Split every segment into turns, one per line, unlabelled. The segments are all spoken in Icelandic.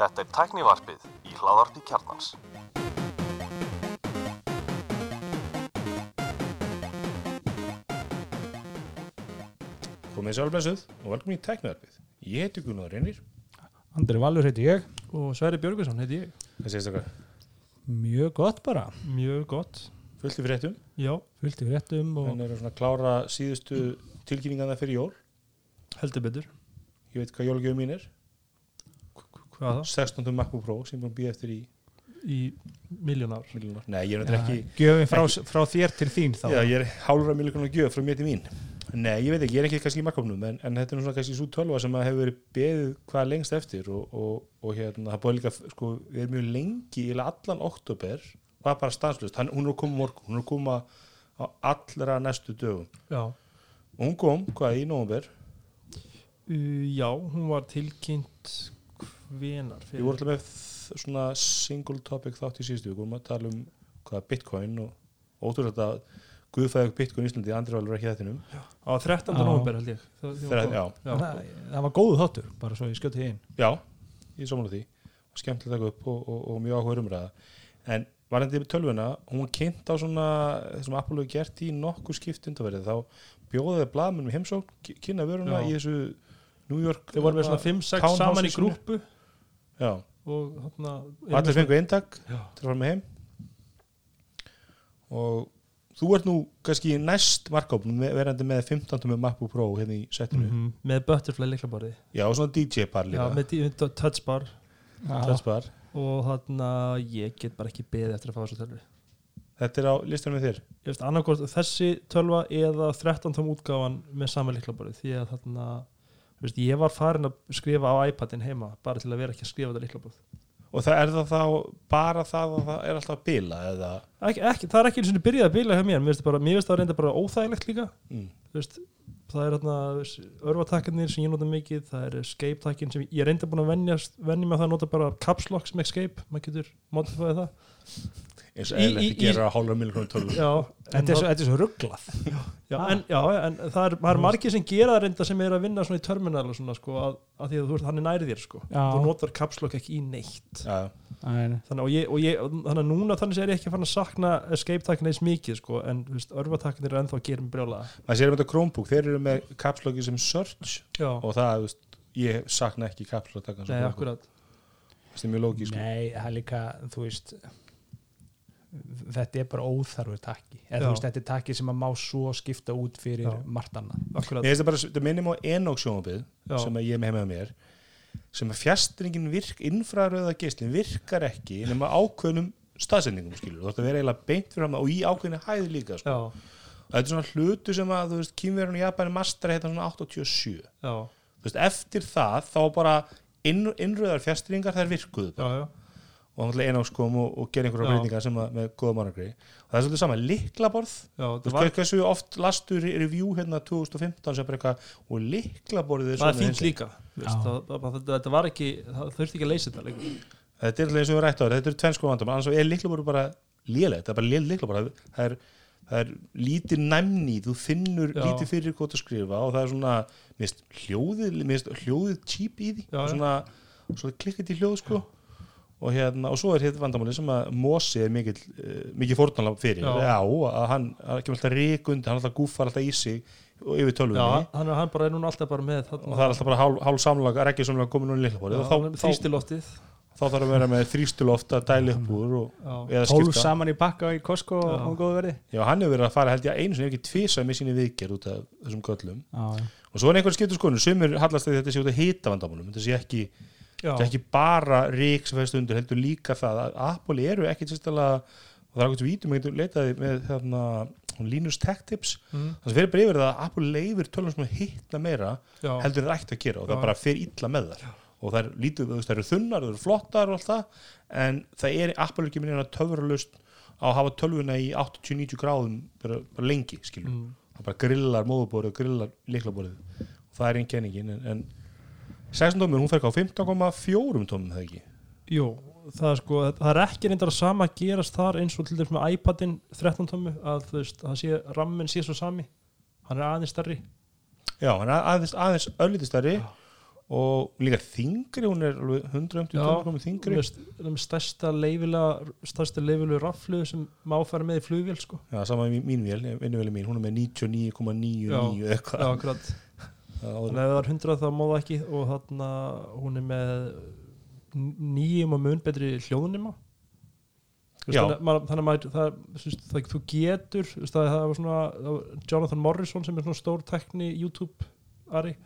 Þetta er tæknivarpið í hláðarpi kjarnans.
Komið sálblessuð og velkomin í tækniðarpið. Ég heiti Gunnar Reynir.
Andri Valur heiti ég
og Sverri Björgvinsson heiti ég
Það sést okkar
Mjög gott bara
mjög gott
fullt í fréttum.
já,
Fullt í fréttum og
Hann er að svona klára síðustu tilkynningarna fyrir jól.
heldur betur
Ég veit hvað jólgjöfum mín er.
hvað það,
16. MacBook Pro sem ég er búin að býja eftir í
í miljónar.
Nei, ég er náttúrulega ekki...
Gjöfin frá, frá þér til þín þá
Já, ég er hálfra miljónar gjöf frá mér til mín. Nei, ég veit ekki, ég er ekki kannski í makkofnum en, en þetta er svona kannski svo tölva sem að hefur verið beðið hvað lengst eftir og, og, og hérna, það búið líka, sko, við erum mjög lengi í allan oktober, var bara stanslust, hún er að koma morgun, hún er að koma á allra næstu dögum
já,
og hún kom, hvað, í nóvumber
uh, já, hún var tilkynnt hvenar
við vorum alltaf með svona single topic þátt í síðustu, við vorum að tala um hvað, bitcoin og ótrúlega að guðfæðið bitcoin í Íslandi, andri valur ekki þettinum
á 13.
Já.
november held ég það,
Þegar, já,
já.
það, það var góðu þáttur bara svo ég skjöti inn
já, ég samanlega því skemmtilega að taka upp og, og, og mjög áhuga umræða en varandi tölvuna hún var kynnt á svona þessum Apple hefur gert í nokkuð skipt undanverið þá bjóðaði blaðmennum heimsókn ki- kynna vöruna
Já.
í þessu New York
þau voru með svona 5-6
townhouse
saman í grúpu.
Já,
og
og allir fengu eintak
Já.
til að fara með heim. Og þú ert nú kannski næst markápnum verandi með 15. með MacBook Pro hérna í setinu
Mhm, með butterfly liklaborði
já og svona DJ
já,
líka.
Með dí- með touchbar
touchbar.
og þarna ég get bara ekki beðið eftir að fá þessu tölvi
þetta er á listanum með þér.
Ég veist annarkort þessi tölva eða 13 tóm útgáfan með sama liklaborði því að þarna þú veist, ég var farin að skrifa á iPadin heima bara til að vera ekki að skrifa þetta liklaborð
og það er það þá bara það að það er alltaf að bila eða?
Ekki, ekki, það er ekki eins og byrjað að bila hjá mér. Mér finnst það reynda bara óþægilegt líka.
Mm.
Veist, það er þarna örvatakkarnir sem ég nota mikið það er escape-takkin sem ég er reynda búin að venja, venja með það að nota bara caps lock sem escape, maður getur modifæðið það
eins og
í-
að gera hálfa miljónum tölvu
Þetta er svo, þetta er svo rugglað
já,
Ah.
en, já, en það er, það er margir sem gera það reynda sem er að vinna svona í terminal og svona sko, að, að því að þú veist, hann er nærið þér sko. Þú notar caps lock ekki í neitt.
Já,
þannig, og ég, og ég, þannig að núna þannig er ég ekki fann að sakna escape-takkin eins mikið sko, en örvatakkarnir er ennþá að gera mig brjála
maður sér um þetta Chromebook þeir eru með capsloggi sem search
já,
og það, þú veist, ég sakna ekki
akkurat.
Það er mjög lógísk
Nei, það er líka, þú veist þetta er bara óþarfur takki eða
Já.
þú veist, þetta er takki sem að má svo skipta út fyrir
Já.
margt annað
akkurat,
Mér finnst það bara, þetta minnum á Enoch sjónabið
Já.
sem að ég með mér sem að fjastringin virk, infraröða geislin virkar ekki nema ákveðnum staðsendingum skilur, þú ætti að vera eiginlega beint fyrir hann og í ákveðinu hæði líka sko.
já,
og þetta er svona hlutu sem að, þú veist, kýmverðun í Japani master heita svona 87
já,
þú veist, eftir það þá bara inn, innröðar fjastringar þær virkuðu
já,
bara.
já.
Og hann ætla Enoch kom og, og gera einhverja breytingar sem að, með góða mannagri og það er svolítið sama, liklaborð
Já,
Þú veist, hversu oft lastu re- review hérna 2015 sem bara eitthvað og liklaborðið
það er
svona
líka það, það, það, þetta var ekki, það þurfti ekki að leysa þetta líka.
Þetta er alltaf eins og við rættu á þetta, þetta er tvenn sko vandam annars er liklaborðið bara lélegt, það er bara léleg liklaborð það er, það er lítið næmni, þú finnur
Já.
lítið fyrir hvað að skrifa og það er svona mist, hljóðið, mist, hljóðið og, hérna, og svo er þetta vandamáli sem að Mosi er mikil, uh, mikil fórtanlega fyrir.
Já.
já, að hann, hann kemur alltaf ríkundi, hann alltaf gúfar alltaf í sig og yfir tölvunni.
Já, hann, er- hann bara er núna alltaf bara með
og það er alltaf bara hálf, hálf samlag að reggja samlag komin núna þá,
þrýstiloftið.
þá þarf að vera með þrýstuloft að dæla upp úr skipta.
saman í bakka í Costco
Já.
og góðu verði.
Já, hann hefur verið að fara held ég einu sinni ef ekki tvisa með síni viðgerð út af þessum göllum.
Já,
og svo er einhver skiptur skoðun, sumir hallast að þetta sé út af hita vandamálum, þetta sé ekki,
já,
þetta er ekki bara rík sem fæst undir, heldur líka það að Apple eru ekki sérstæðlega og það er eitthvað vítum að getur leitaði með þarna, Linus Tech Tips.
Mm,
þannig að fyrir bara yfir það að Apple leifir tölum sem hittna meira
já,
heldur það ætti að gera og það
Já.
bara fer illa með þar og það er lítið, það eru þunnar, það eru flottar og allt það, en það er Apple ekki minna töfralust á að hafa tölvuna í 80-90 gráðum bara, bara lengi,
mm,
það bara grillar móðuborið og grillar liklaborið og það er einn kenningin, en, en 16 tómur, hún fer ekki á 15,4 tómum það ekki,
jú, það er sko það er ekki reyndar að sama gerast þar eins og til dæmis með iPadin 13 tómu að þú veist, það sé, rammin sé svo sami. Hann er aðeins stærri.
Já, hann er aðeins, aðeins öllítið stærri
Já.
og líka þingri, hún er alveg 150
Já,
tónum þingri
með, með stærsta leifilega stærsta leifilega raflu sem má fara með í flugvél sko.
Já, sama með mín vél, vinnuvélum mín, hún er með 99,99 eitthvað.
Já, akkurat Að ef það er 100 þá má það ekki. Og þarna hún er með nýjum og mun betri hljóðnima þannig, að maður- það, það, þú getur það, það var svona Jonathan Morrison sem er svona stór tekni YouTube Ari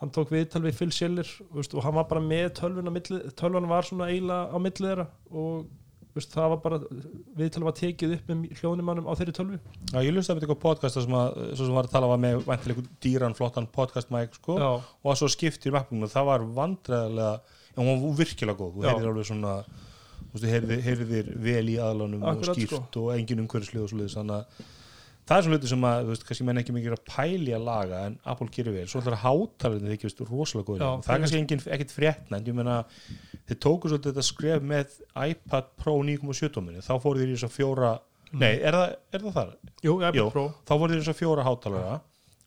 hann tók viðtal við Phil Schiller og hann var bara með tölvun tölvun var svona eiginlega á milli þeirra og veist, það var bara viðtal var tekið upp með hljóðnimannum á þeirri tölvu.
Já, ég lusti að eitthvað podcast sem, að, sem var að tala var með væntilega dýran flottan podcast mic sko, og svo skiptir mappinu það var vandræðilega en hún var virkilega góð, þú heyrðir alveg svona þú heyrðir, vel í aðlánum og
Akkurat,
skýrt
sko.
og engin umhverfislið og svoleiðis þannig að það er svona hluti sem að, þú veist, kannski menn ekki mikið að pæli að laga en Apple gerir vel, svo ætlar að hátalarinn þykir veist, rosalega
Já,
það er kannski engin, ekkit fréttna en ég meina, þeir tóku svolítið þetta skref með iPad Pro 9.7 tóminni, þá fóru þeir í þess að fjóra nei, er það, er það þar?
Jú,
Jú.
Pro.
Þá voru þeir þess að fjóra hátalara.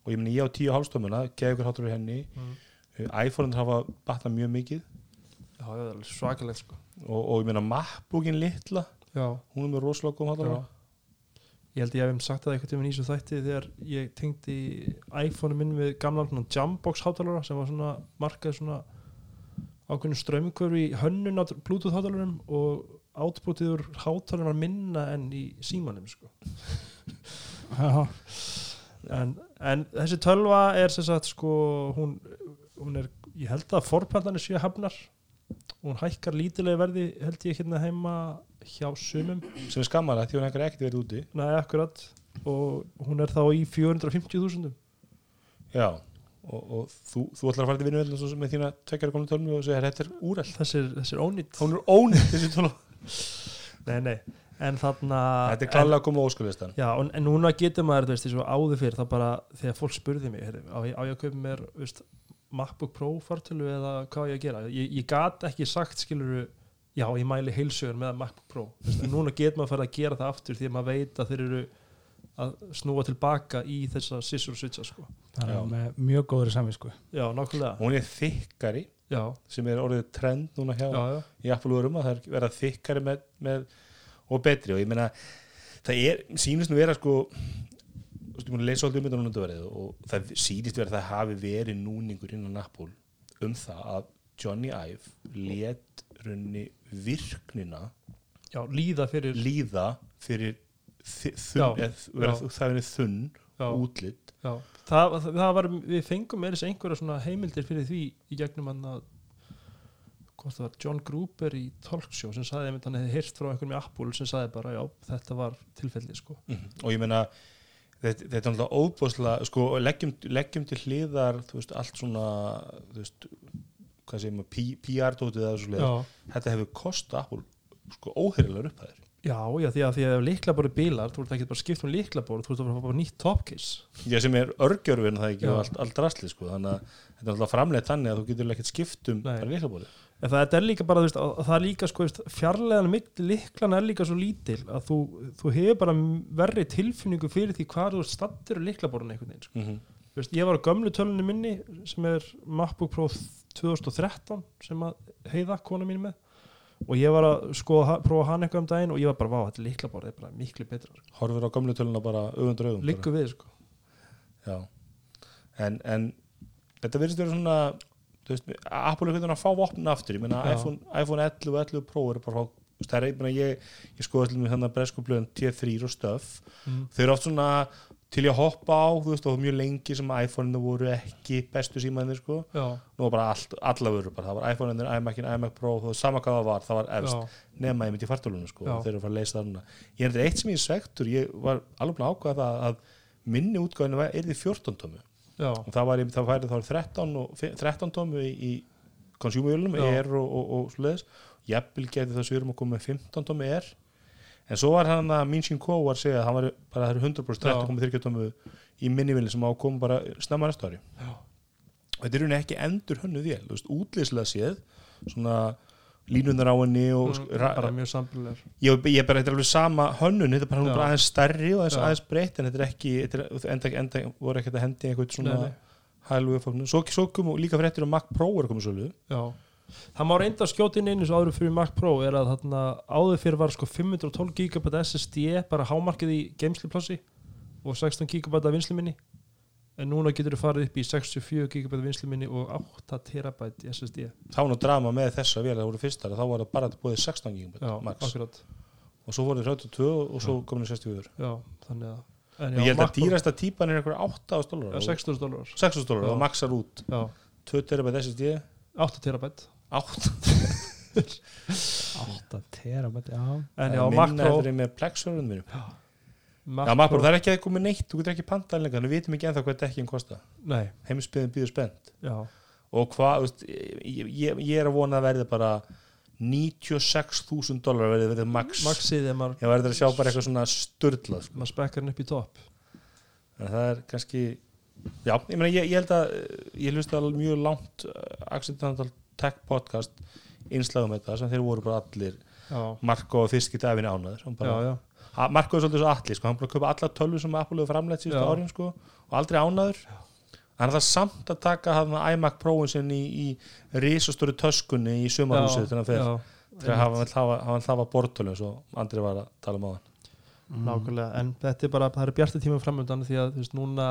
Og ég meni ég á tíu hálstömmuna geði ykkur hátalara í henni.
Mm.
mm. iPhone hafa batnað mjög mikið.
Já, svakalegt sko.
Og, og ég meina MacBookin litla
Já,
hún er með rosalega góð hátalara
Ég held ég hef um sagt það eitthvað tíma í þessu þætti þegar ég tengdi iPhone minn við svona Jambox hátalara sem var svona markað svona ákveðnum strömmikvöru í hönnun á Bluetooth hátalarum og outputið úr hátalara var minna enn í símanum sko. En, en þessi tölva er sem sagt sko hún, hún er, ég held að forpallanir séu hafnar hún hækkar lítilega verði held ég hérna heima hjá sumum.
Sem er skammalega því hún ekkert ekkert verið úti.
Nei, akkurat. Og hún er þá í 450.000
já og, og þú, þú ætlar að fara til vinnu með þína tveggjara konum tölmi og segja þetta er úræll
þessir, þessir ónýtt
hún er ónýtt þessi
nei, nei, en þarna
þetta er klálega að koma óskulistan.
Já, en, en núna getur maður, þú veist, og áður fyrir þá bara, þegar fólk spurði mig heyrðu, á, á ég að kaupa mér, þú veist MacBook Pro fartölu eða hvað ég að gera? Ég, ég gat ekki sagt, skiluru já, ég mæli heilsugur með MacBook Pro. En núna getur maður að fara að gera það aftur því að maður veit að þeir eru að snúa tilbaka í þessa scissor switcha, sko.
Það
Já.
er með mjög góður samvisku.
Já, nákvæmlega,
hún er þykkari
já,
sem er orðið trend núna hjá
já, já.
í Apple-vörum að það er verða þykkari með, með, og betri. Og ég meina það er, sýnist nú vera sko að alltaf um þetta núna undanverið og það sýnist vera að það hafi verið núningur innan Apple um það að Johnny Ive let runni virknina
já, líða fyrir
líða fyrir þunn,
Já,
eð, vera,
já.
það verið þunn
já,
útlit
já. Það, það, það var, við fengum með þess einhverja svona heimildir fyrir því í gegnum hann að John Gruber í Talkshow sem sagði að hann hefði heyrt frá einhverjum í Apple sem sagði bara já, þetta var tilfelli sko.
og ég meina þetta, er náttúrulega óbúslega sko, leggjum, leggjum til hliðar veist, allt svona veist, hvað segir maður, P- PR-dótið eða svo leið,
já.
þetta hefur Apple sko óheirilegar upphæðir
já, já, því að því að ef líklaborið bílar þú ert ekki bara að skipta um líklaborið þú ert að fara að fá bara nýtt topcase
Já, sem er örgjörfin það ekki
Já.
og allt, allt rastli sko, þannig að þetta er náttúrulega framleitt þannig að þú getur ekkert skipt um
Nei. En það er líka bara, veist, að, að það er líka sko, fjarlæðan mitt líklan er líka svo lítil að þú, þú hefur bara verri tilfinningu fyrir því hvað þú í líklaborinu einhvern veginn sko.
mm -hmm.
Veist, ég var á gömlu tölunni minni sem er MacBook Pro 2013 sem að heiða kona mín með og ég var að skoða, prófa hann eitthvað um daginn og ég var bara, vá, þetta líklaborð er bara miklu betra sko.
horfir á gamlu töluna bara augum bara.
liggur við, sko
Já. En, en þetta verðist vera svona Apple er hvernig að fá vopnin aftur ég meina iPhone, iPhone 11 og 11 Pro er bara er, ég, meina, ég, ég skoði allir með þannig að breskublöðin T3 og stöf
mm.
þau eru oft svona til ég að hoppa á þú veist, og mjög lengi sem iPhone-inu voru ekki bestu símaðinir sko.
Já,
nú var bara allt, alla voru bara, það var iPhone-inir, iMac-in, iMac Pro þú veist, sama hvað það var, það var efst.
Já,
nema ég myndi í fartölunum sko, þeir eru að fara að leysa það núna. Ég er þetta eitt sem ég svektur, ég var alveg ákvæða að minni útgáðinu er því 14 tómu
já,
og það var, það færið þá 13, og, 13 tómu í, í konsjúmujölunum,
Já.
er og, og, og svoleiðis, jafnvel geti það svirum að koma með 15 tómu er. En svo var hann að Minshin Ko var að segja að hann var bara það eru 100% 13,3 tómu í minnivilin sem á að koma bara snemma næsta ári. Og þetta er rauninni ekki endur hönnu veist, útlýslega séð svona línunar á henni og
Mm,
ra-
bara mjög sambilegar
ég, ég bara, þetta er alveg sama hönnun þetta er bara, bara aðeins stærri og aðeins, aðeins breytt en þetta er ekki, þetta er, enda, enda voru ekkert að hendi einhvern svona
Nei, nei.
hælu uppfáknu svo, svo kom líka fréttir um Mac Pro er komið svolítið.
Það má reynda að skjóta inn einu svo áður fyrir Mac Pro er að þarna áður fyrir var sko 512 GB SSD bara hámarkið í geimsliplássi og 16 GB af vinsluminni en núna getur þú farið upp í 64 GB vinsluminni og 8 TB SSD
þá nú drama með þessa vel það voru fyrstar þá var það bara búið 16 GB
Já,
max.
akkurat.
Og svo voru það 32 og svo komin 64
Já, þannig að
og ég held að dýrasta típan er eitthvað 8 dólar
Já, 6.000 dólarar.
6 dólar
Já.
og maxar út.
Já,
2 terabæt SSD
8 TB
8
8 terabæt, já.
En já, Mac
minna
Pro
eftir með plexurinn mínum
Mac
Já, Pro- það er ekki að koma neitt, þú getur ekki pantað þannig við vitum ekki ennþá hvað dekkin kosta heimsbyðin býður spennt. Og hvað, ég, ég, ég er að vona að verði bara 96.000 dólar verði verið max,
maxið er maður
ég verður að sjá bara eitthvað svona sturlað, sko.
maður spekkar hann upp í topp.
En það er kannski já, ég meina, ég, ég held að eh, ég hlusti alveg mjög langt uh, Accidental Tech Podcast innslagum þetta sem þeir voru bara allir
Já,
Marko og Fiski Davin ánaður
já, já,
Er svolítið svo allir sko, hann bara kaupa alla tölvu sem Apple hefur framleitt síðustu árin sko, og aldrei ánaður hann er það samt að taka hann iMac Pro-in sinn í, í risastóri töskunni í sumarhúsið þegar hann hafa bortölum svo Andri var að tala um á hann
nákvæmlega en þetta er bara, það eru bjartir tíma framöndan því að þú veist, núna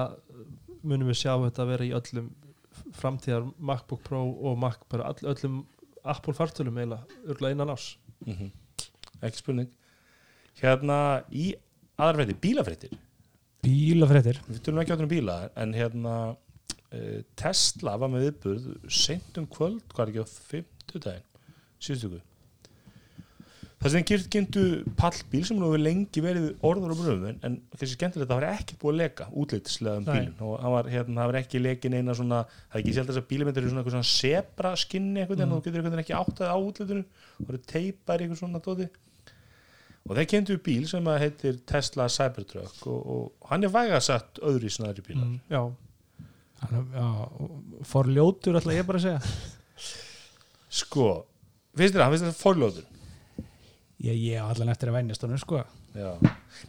munum við sjá þetta vera í öllum framtíðar MacBook Pro og Mac bara all, öllum Apple fartölum eiginlega, örgulega innan ás
mm ekki spurning hérna í aðarfréttir, bílafréttir.
Bílafréttir.
Við tölum ekki áttur um bíla en hérna uh, Tesla var með viðburð seint um kvöld, hvað er ekki á 50 daginn, síðustu ykkur það sem kyrt kynntu pallbíl sem nú hefur lengi verið orður og bröðum en, en kannski skemmtilegt að það var ekki búið að leka útlitslega um bílinn. Og hann var, hérna, það var ekki lekin eina svona, það er ekki sjálf þess að bílamyndir eru svona eitthvað svona sebra skinni eitthvað en
Mm.
þú getur veginn ekki áttað á útlitinu það eru teipar eitthvað svona dóti og þeir kynntu bíl sem að heitir Tesla Cybertruck og, og hann er vægast sagt öðru í snæðri bílar.
Mm, Já,
Hann- já, fór ljótur ætla ég bara að segja.
Sko, finnst þér það, finnst þér það forljóður
ég, á allan eftir að venjast honum sko.
Já.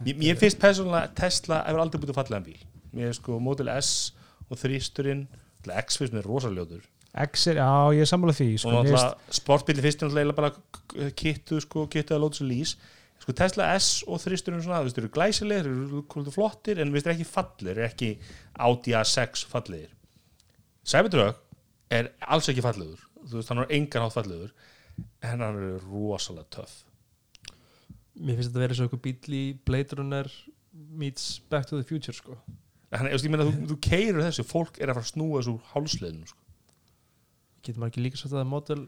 Mér, mér finnst persónulega að Tesla hefur aldrei búið að falla en bíl. Mér er sko Model S og þrýsturinn X finnst mér rosaljóður
X er, já ég er sammála því sko,
og
finnst-
náttúrulega sportbíli er náttúrulega bara kittu sko, kittu að lóta svo lýs sko Tesla S og þrýsturinn svona, þú veist, þeir eru glæsilegir þeir eru flottir, en við veist ekki fallir eru ekki Audi A6 fallegir. Cybertruck er alls ekki fallegur, þú veist, hann er engan hátt fallegur, en hann er rosalega töff.
Mér finnst þetta að vera svo eitthvað bíl í Blade Runner meets Back to the Future sko.
Hann, ég, veist, ég meina, þú, þú keirur þessu, fólk er að fara að snúa þessu úr hálsliðinu sko.
getur maður ekki líka svo þetta Model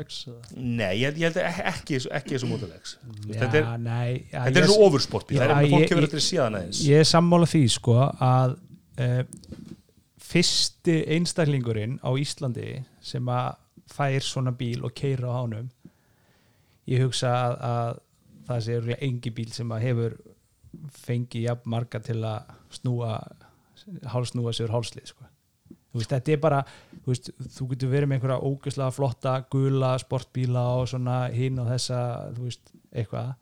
X?
Nei, ég, ég held að ekki, ekki, þessu Model X
já,
þetta er,
nei, já,
þetta er
ég-
svo ofursportbíl, það er fólk
ég-
hefur eftir að síðan aðeins
ég er sammála því sko að uh, fyrsti einstaklingurinn á Íslandi sem að fær svona bíl og keira á hánum ég hugsa að, að það sé engi bíl sem að hefur fengið jafn marga til að snúa hálsnúa sér hálslið sko. Veist, þetta er bara þú, veist, þú getur verið með einhverja ógeðslega flotta gula sportbíla og svona hinn og þessa, þú veist, eitthvað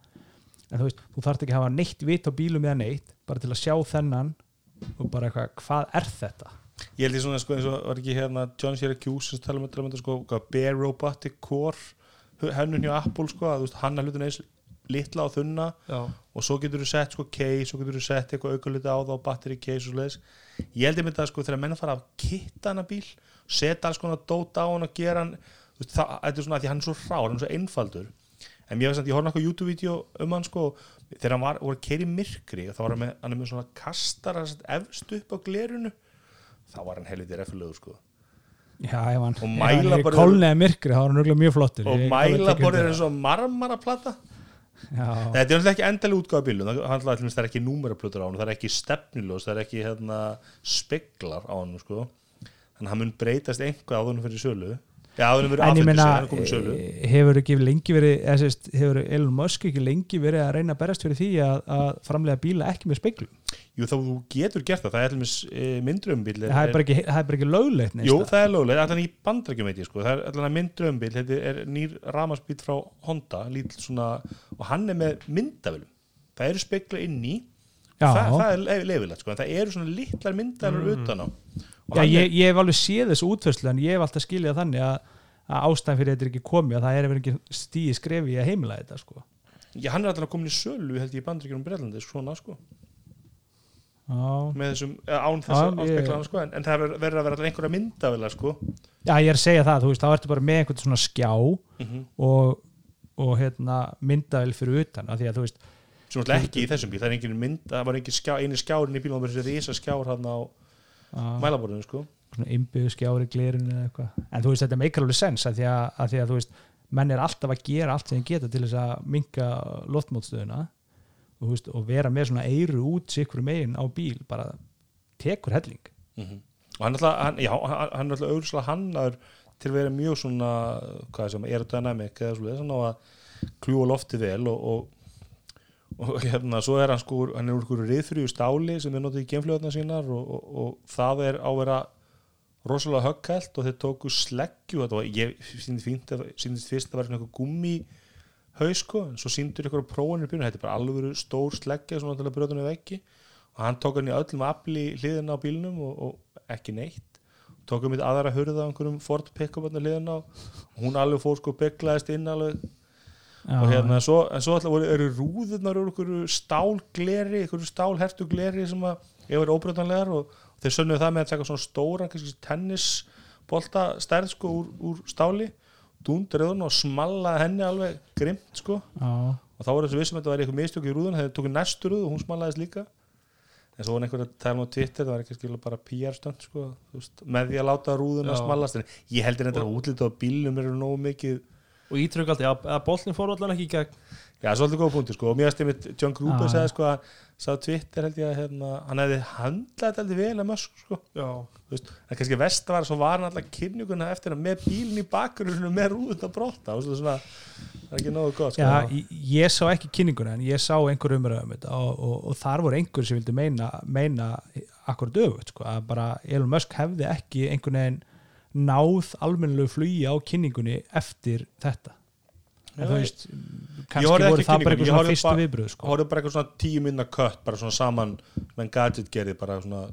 en þú veist, þú þarft ekki að hafa neitt vit á bílum eða neitt, bara til að sjá þennan og bara eitthvað, hvað er þetta?
Ég held ég svona, sko, eins og var ekki hérna John Syracuse sem tala um þetta, sko, Bare Robotic Core hennun hjá Apple, sko, að þú veist, hann er hlutin eins litla og þunna
Já,
og svo getur þú sett, sko, case, svo getur þú sett eitthvað auka hluti á það og batteri case og svoleiðis. Ég held ég myndi að, sko, þegar menn fara að kitta hana bíl, setja alls konar dóta á hann og gera hann, það, er svona að því hann er svo rár, hann er svo einfaldur. En mér veist að ég horfði náttúrulega YouTube-vídeó um hann, sko þegar hann var, voru að keira í myrkri þá var hann með, hann er með svona sagt, efst upp á glerunu þá var hann helviti reffilegur, sko.
Já,
Og
hann er
bara-
kolniða myrkri, þá hann örugglega mjög flottur.
Og
Ég- alveg
mæla
tek
borðið
undir
er eins og marmaraplata Þetta er náttúrulega ekki endalega útgáða bílum það, hann, er ekki númeraplötur á hann það er ekki stefniljós, það er ekki hérna, speglar á hann sko. þannig að hann mun breytast einhvað áður en fyrir sölu en
ég meina eh, hefur ekki lengi verið eða, sérst, hefur Elon Musk ekki lengi verið að reyna að berast fyrir því að, að framlega bíla ekki með speglum
Jú, þá getur gert það, það er alveg e, myndrömbíl
það er bara ekki, það er bara ekki löglegt
Jú, það er lögulega, allan í bandrækjum sko. það er allan myndrömbíl, þetta er nýr ramarsbíl frá Honda svona, og hann er með myndavölum það eru spegla inn í
Já.
það, það er leifilegt, sko. það eru svona litlar myndavelur
Mm.
utan á
Já, ég, ég hef alveg séð þessu útförslu en ég hef alltaf skiljað þannig að, að ástæðan fyrir þetta er ekki komið að það er ekki stíði skrefi að heimila þetta sko.
Já, hann er alltaf komin í sölu held ég í bandryggjum Breitlandi svona sko
Já.
með þessum, eða án þess
Já,
að
ég-
áspekla hann sko en, en það verður að vera alltaf einhverja myndavilega sko
Já, ég er að segja það, þú veist, þá ertu bara með einhvern svona skjá
mm
og, og hérna, myndavel fyrir utan af því að þú veist,
alltaf ekki í þessum bíl, það er engin mynd það var engin skjá, eini skjárin í bílum það var þessi risa skjár hann á
að,
mælaborðinu sko.
Innbyggðu skjári glirinu eða eitthvað, en þú veist, þetta meikar alveg sens af því að, að því að þú veist, menn er alltaf að gera allt sem þeim geta til þess að minka loftmótstöðuna og, veist, og vera með svona eiru út sikkur megin á bíl, bara tekur helling.
Mhm. og hann er alltaf, hann, já, hann, er alltaf auðvitað hannaður til að vera mjög svona hvað sem, aerodynamic eða svona að kljúa lofti vel og, og, og hérna, svo er hann sko hann er úr einhverju riðfrýju stáli sem er notið í genfljóðna sínar og, og, og það er á að vera rosalega höggkælt og þeir tóku sleggju þetta var, ég að- síndist fyrst að það var eitthvað gummi haus sko, en svo síndur ykkur á prófanir byrjun, þetta er bara alveg stór sleggja svona til að brjóta henni veggi. Og hann tók hann í öllum afli hliðina á bílnum og, og ekki neitt. Tók hann mitt aðra hurða á einhverjum Ford pick-up hann hliðina og hún alveg fór sko beklaðist inn alveg og hérna svo, en svo alltaf voru, eru rúðurnar úr einhverju stálgleri einhverju stálhertu gleri sem að ef er óbrjótanlegar og, og þeir sönnuðu það með að taka svona kannski tennisbolta stærð sko úr, úr stáli dúndur eða og smallaði henni alveg grimt sko.
Já,
og þá voru þessu vissum að þetta var eitthvað mistök í rúðun þegar tóku næstu rúð og hún smallaðist líka. En svo var einhver að tala um Twitter það var ekki skilja bara PR stönd sko, veist, með því að láta rúðuna
Já.
smallast. En ég heldur þetta að útlita á bílnum eru nógu mikið
og ítrykk alltaf, já, að boltin fór allan ekki í gegn.
Já, svolítið góða punkti sko. Og mér stefnir John Gruber
Já.
sagði sko að sagði á Twitter held ég að hérna, hann hefði handlað þetta heldur vel að mösk sko.
Já,
Þú veist, en kannski vest var svo var hann alltaf kynninguna eftir að með bílinn í bakgrunum með rúðun að brota og svona, það er ekki nógu gott sko.
Já, ég, ég sá ekki kynninguna en ég sá einhver umræðum þetta og, og, og þar voru einhver sem vildi meina, meina akkur döfut sko, að bara Elon Musk hefði ekki einhvern veginn náð almennilegu flugi á kynningunni eftir þetta en þú
ég-
veist,
Ég
kannski voru það bara
ég
svona fyrstu viðbröð sko.
horfðu bara eitthvað svona tíu minna kött bara svona saman með gadget gerði bara svona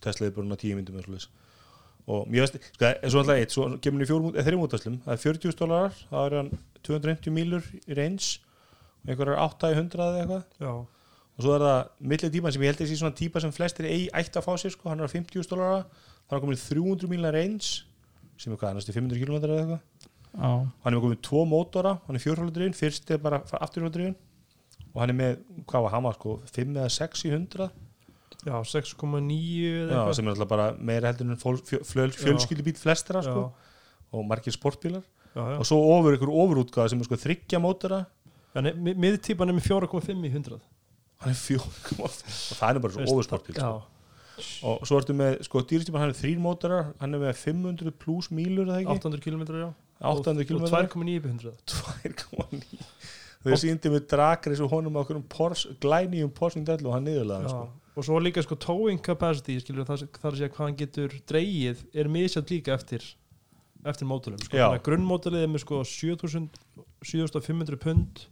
Tesla er bara svona tíu myndum eða svoleiðis. og mér veist, sko, en svo alltaf eitt svo kemur hann í fjórum, eða þrjum útvæslum það er 40 dólarar, það er hann 250 mílur í range og einhverjar 8 í 100 eða eitthvað
já,
og svo er það millið típan sem ég held að sé svona típa sem flestir eigi ætti að fá sér sko, hann er á 50 dólara það er hann komin í 300 mílna range sem er hvað, næstu 500 km eða eitthvað.
Já,
hann er komin tvo mótora, hann er fjórhjóladrifin fyrst er bara afturhjóladrifin og hann er með, hvað var hann var sko 5 eða 6 í 100
já 6,9 eða
já,
eitthvað
sem er alltaf bara meira heldur en fjöl, fjöl, fjölskyldubíl flestra sko, og margir sportbílar
já, já.
og svo ofur ykkur ofurútgáða sem er sko þryggja mótora
En mi- miðtípan er með 4,5 í 100
hann er fjór og það er bara svo ofursportbíl sko. Og svo ertu með, sko dýrstýpan hann er þrýr mótorar hann er með 500 pluss mílur eða ekki?
800 km já.
800 km
Og 2,9 upp í 100
2,9 þau síndi með drakri svo honum á glænýjum 911 og hann niðurlega sko.
og svo líka sko towing capacity skilur það þar að segja hvað hann getur dreigið er misjað líka eftir eftir mótulum sko. Að grunnmótulið er með sko 7000 7500 pund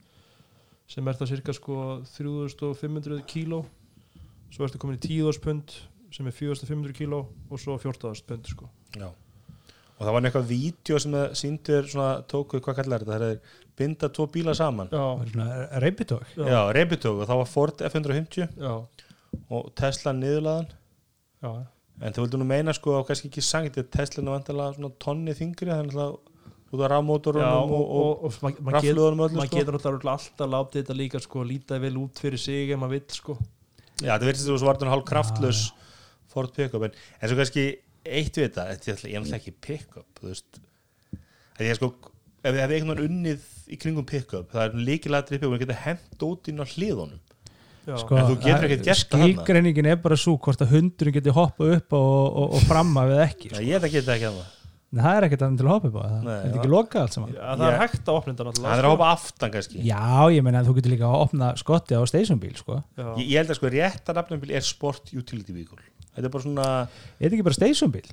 sem er það cirka sko 3500 kíló. Svo ertu komin í 10.000 pund sem er 4500 kíló og svo 14.000 pund sko.
Já. og það var eitthvað vídeo sem það síndur svona, tóku, hvað kallar þetta? Það er binda tvo bíla saman. Reybitók og það var Ford F150
já,
og Tesla niðurlaðan.
Já,
en þau vildu nú meina sko að kannski ekki sangt Tesla er svona tonni þingri þannig að út af rafmótorunum
og,
og, og,
og, og
rafluðunum öllu
maður
sko.
getur alltaf, alltaf látið þetta líka sko líta vel út fyrir sig ef maður vill sko.
Já, það verðist þú svo vartur hálf kraftlös Ford pick-up en, en svo kannski eitt við þetta, þetta er alltaf- er ekki pick-up að ég sko, ef við hefði einhvern veginn unnið í kringum pick-up, það er líkilatri pick-up og geta hent út inn á hliðunum.
Já,
sko,
En þú getur ekkert gert það
skilgreiningin er bara svo hvort að hundurinn geti hoppað upp og, og, og framma við ekki sko.
ég þetta geta ekki að það
en það er ekkert annað til að hoppa upp á það
Nei,
er þetta
já.
ekki lokað allt saman?
Já, það er hægt að opna þetta náttúrulega
Það er að hópa aftan kannski.
Já, ég meina að þú getur líka að opna skotti á stationbíl sko.
Já.
ég, ég held að sko rétta nafnumbil er Sport Utility Vehicle. Þetta er bara svona
er þetta ekki bara stationbíl?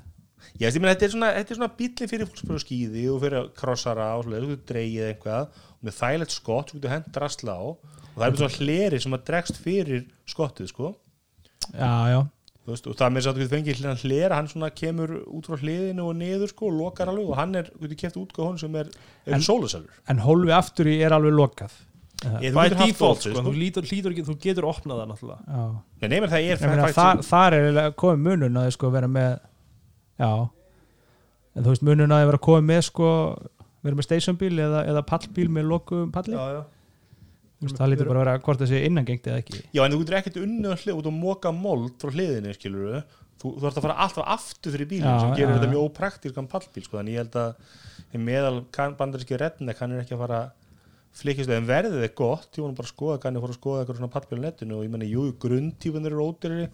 Ég veist, ég meina, þetta er svona, þetta er svona bíli fyrir fólk sem fyrir á skíði og fyrir krossara og svoleiðis, þú getur dreigið eitthvað. Og með þægilegt skott, þú getur hent drasla á. Og það er bara svona hleri sem að dregst fyrir skottið, sko.
Já, já,
veist, og það með þess að þú getur fengið hlera hann svona kemur út frá hliðinu og niður sko og lokar alveg og hann er, þú getur keft útgáð hún sem er, er sólusælur
en hólfi aftur í er alveg lokað.
Ég, þú getur
default sko,
sko.
þú, lítur, lítur þú getur opnað það náttúrulega.
Nei, nefnir það er fætt
þar,
sem-
þar er komið munun að þið sko vera með já. En þú veist munun að þið vera komið með sko vera með stationbíl eða, eða pallbíl með lokum palli.
Já, já.
Það lítur bara að vera hvort það sé innangengt eða ekki.
Já, en þú getur ekkert unnið að út og moka mold frá hliðinu, skilur þú, þú ert að fara alltaf aftur fyrir bílinn
Já,
sem gerir
já,
þetta mjög ópraktískan pallbíl sko. þannig ég held að meðal bandaríski redneck hann er ekki að fara flikist en verðið er gott, ég nú bara að skoða kann ég fór að skoða eitthvað svona pallbíl á netinu. Og ég menna, jú, grundtípan eru ódýrari.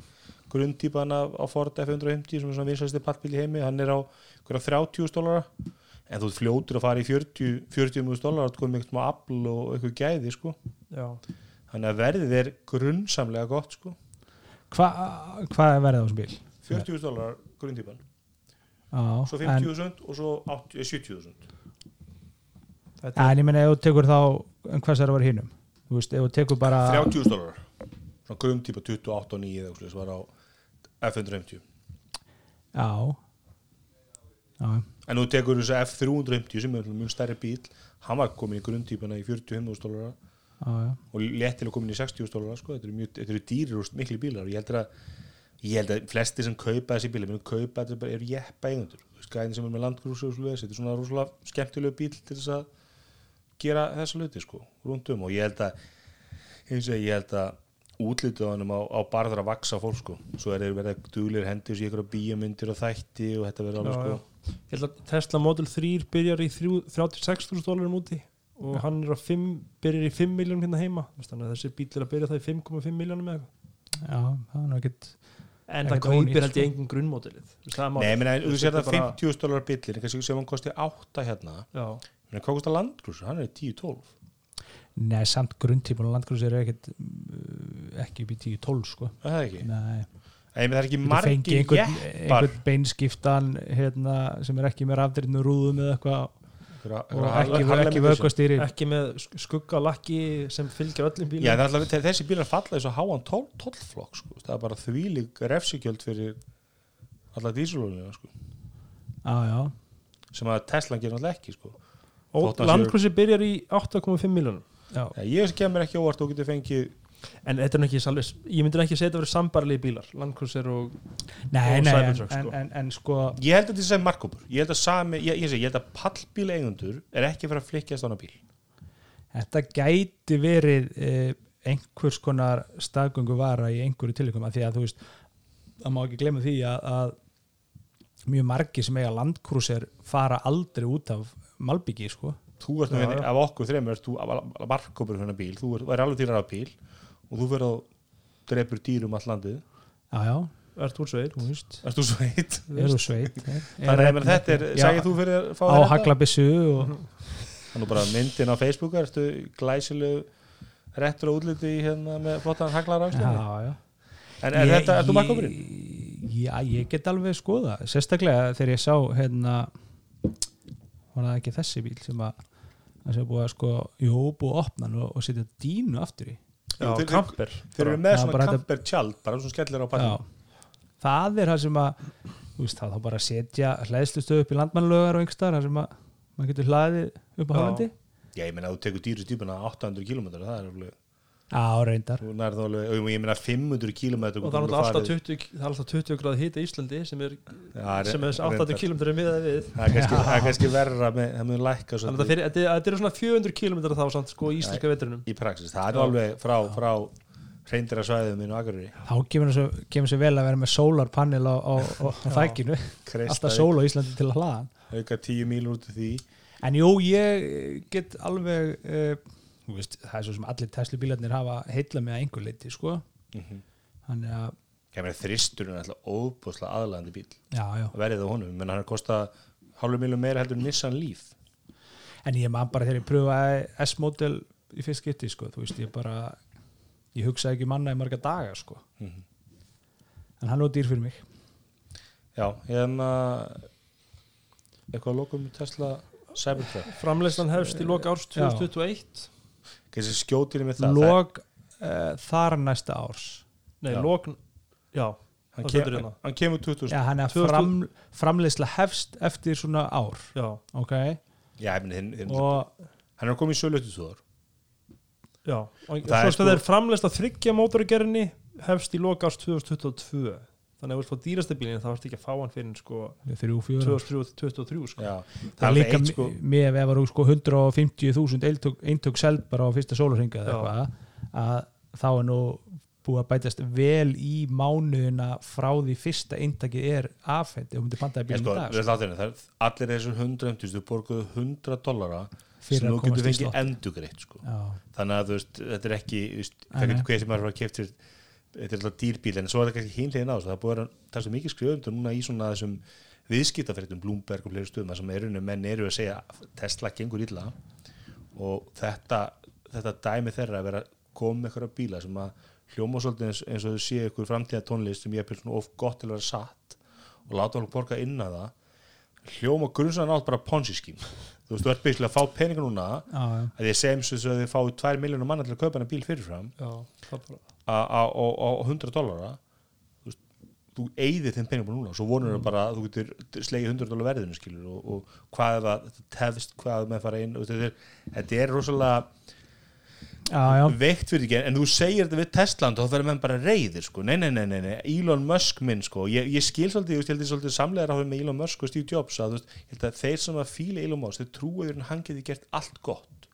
Grundtípan af, á Ford F150 sem er svona vinsæsti pallbíl í heimi hann er á einhverja 30 dólara en þú fljótur að fara í 40 40 dólara, þú komið eitthvað afl og eitthvað gæði, sko. Þannig að verðið er grunnsamlega gott, sko.
Hva, hvað er verið á þessum bíl?
40.000 dólar grundtípan
Já,
svo
en,
50.000 og svo 80 eh, 70.000
Þetta
en ég meina ef þú tekur þá en hvað er að vera hinnum? Bara
30.000 dólar svona grundtípa 28 og 9 eða sem var á F150
Já Já,
en nú tekur þessu F350 sem er mjög stærri bíl hann var komin í grundtípana í 45.000 dólar og léttilega komin í 60.000 dólar sko. þetta eru, mjög, þetta eru dýrir og miklu bílar. Og ég held að ég held að flesti sem kaupa þessi bílar munu kaupa þetta bara eru jeppa eigendur. Skæðin sem er með svoleiðis, þetta er svona rosalega skemmtilegu bíl til þess að gera þessa hluti sko, rúndum og ég held að eins og ég held að útlitið á hannum á, á barður að vaksa fólk sko, svo er þeir verið duglir hendur sér ykkur bíamyndir og þætti og þetta verður alveg sko.
Ég held að Tesla Model 3 byrjar í þrjú- 36.000 dólarum úti og hann er á 5, byrjar í 5 miljónum hérna heima. Þessi bíl er að byrja það í 5,5 miljónum eða eitthvað.
Já, það er nú ekkert
en það kaupir held
sko.
ég engin grunnmódelið. Þú veist, það er
Nei, menn, þú sér það
þetta er bara-
50.000 dólar bílir, kannski sem hann kosti 8 hérna, hvað kostar landgrúsur, hann er 10-12
Nei, samt grunntípun og landgrús er ekkert uh, ekki upp í 10-12 sko
Er það ekki?
Nei,
Nei, það er ekki margir
fengi einhvern,
jeppar
einhvern beinskiptan hérna, sem er ekki með rafdreinu rúðum eða eitthvað og ekki, ekki vökkastýri
ekki með sk- skuggalakki sem fylgja öllum bílum
Já, það er alltaf, þessi bílar falla þess að háan 12-flokk sko. það er bara þvílík refsigjöld fyrir alla dísulónina sko.
Já,
sem að Tesla gerir alltaf ekki sko.
og landkrossi byrjar í 8,5 miljónum
ég sem kemur ekki óvart og getur fengið
en þetta er nú ekki salvis, ég myndir ekki segja þetta verið sambarlegi bílar, landkrosser og
Nei,
Og
nei, en,
Cybertruck,
en,
sko.
en, en sko
ég held að þetta sé markkópur. Ég held að, sami, ég, ég, ég held að pallbíl eigendur er ekki fyrir að flikkjast á hana bíl.
Þetta gæti verið eh, einhvers konar staðgöngu vara í einhverju tilíkum að því að þú veist það má ekki glemma því að, að mjög margir sem eiga landkrúsir fara aldrei út af Malbyggi sko
þú ert með, af okkur þreim er þú markkópur fyrir bíl. Þú er, er alveg dýrar af bíl og þú fyrir að drepur dýrum all landið.
Já, já,
ert sveit?
Þú veist.
Erst þú sveit?
eru sveit
Þannig að þetta er, segir þú fyrir að fá
á haglabissu og
Þannig bara myndin á Facebook ertu glæsilegu retro útliti í hérna með flottan haglar á
já, já.
En er
Ég-
þetta, er þú markkópurinn?
Já, ég get alveg skoða sérstaklega þegar ég sá hérna var það ekki þessi bíl sem að það sé búið að sko, jú, búið að opna og, og setja dínu aftur í?
Já,
þeir-
kamper
Þeir eru með
Já,
svona camper tjald bara svona skellir á pallin
það er það sem að veist, það þá bara setja hlæðslustöð upp í landmannlögar og einhverstaðar þar sem að maður getur hlaðið upp á hafandi
Já, ég meina að þú tekur dýru stýpuna 800 km það er alveg,
Já, reyndar.
Þú nærð alveg og ég meina 500 km
og það er alltaf 20, það er alltaf 20 gráð hita í Íslandi sem er, sem er 80 km miðað við.
Það er kannski, er verra með, það mun lækka
þannig að fyrir- þetta þetta eru svona 400 km þá samt sko í íslenska vetrunum
í praxis. Það er alveg frá, frá hreindira svæðum minn og aðgurri
þá kemur svo vel að vera með solarpanel á, á, á, á þækinu. Alltaf sól á Íslandi til að hlaða.
Auka 10 míl út af því.
En jú, ég get alveg uh, veist, það er svo sem allir Tesla bílarnir hafa heilla með að einhver leiti sko.
Mhm.
þannig að,
Ég þristurinn er alltaf óbúslega aðlæðandi bíl
já, já
verið á honum, menn hann er kosta hálfur miljón meira heldur en Nissan Leaf
en ég man bara þegar ég pröfaði S-model í fyrst geti, sko, þú veist, ég bara ég hugsaði ekki manna í marga daga, sko
Mhm.
en hann var dýr fyrir mig
Já, hérna eitthvað að lokum Tesla Cybertruck
framleyslan hefst í loka árs
Já.
2021
Þessi skjótir með það?
Log uh, þar næsta árs.
Nei, lok já,
hann, kem,
stendur hérna.
hann kemur 2000
Já, hann er
2000
fram, framleiðsla hefst eftir svona ár.
Já,
ok,
já, ég meni, hinn, hinn,
og
hann er komið í ár
já og
Það er
svo
sko-
sko... er framleist að þryggja mótorgerinni hefst í loka árs 2022 þannig að þú vilt fá dýrasta bílinn þá ertu ekki að fá hann fyrir sko
þrjú, fjóra
2023 sko.
já,
það er líka
sko,
með ef það var sko 150.000 eintök, eintök seld bara á fyrsta eitthvað að þá er nú búið að bætast vel í mánuðina frá því fyrsta eintakið er afhend ef þú myndir pantaði
ég
bílum
sko, er allir þessum 150 þú borguðu 100 dollara sem þú getur fengið endugreitt sko.
Já,
þannig að þú veist, þetta er ekki það getur hvað sem maður var að kefta þetta er alltaf dýrbíl en svo er það kannski hinlegin á það búið að það er svo mikið skrifundur núna í svona þessum viðskiptafréttum Bloomberg og fleiri stöðum þar sem erunni menn eru að segja Tesla gengur illa. Og þetta, þetta dæmi þeirra að vera með eitthvað bíla sem að hljóma svolítið eins, eins og þau sé eitthvað framtíða tónlist sem ég er of gott til að vera satt og láta fólk borga inn að það. Hljóma grunnsann átt bara ponzi skím þú veist, þú ert byrjulega að fá peninga núna
já,
að ég segjum svo að þið fáið 2 miljónum manna til að kaupa hana bíl fyrirfram.
Já,
á- á á- á 100 dollara þú, eigðir þeim peningum núna svo vonur það bara að þú getur slegið 100 dollar verðinu skilur og, og hvað er það tefst, hvað með fara inn og þetta er, þetta er rosalega
já, já.
veikt fyrir ekki en þú segir þetta við Tesland og þá verður menn bara reyðir sko. nei, nei, nei, nei, nei, Elon Musk minn sko. ég, ég skil svolítið, ég veist, ég held ég svolítið samlegar á með Elon Musk og Steve Jobs að, veist, að þeir sem að fíla Elon Musk þeir trúið að hann geti gert allt gott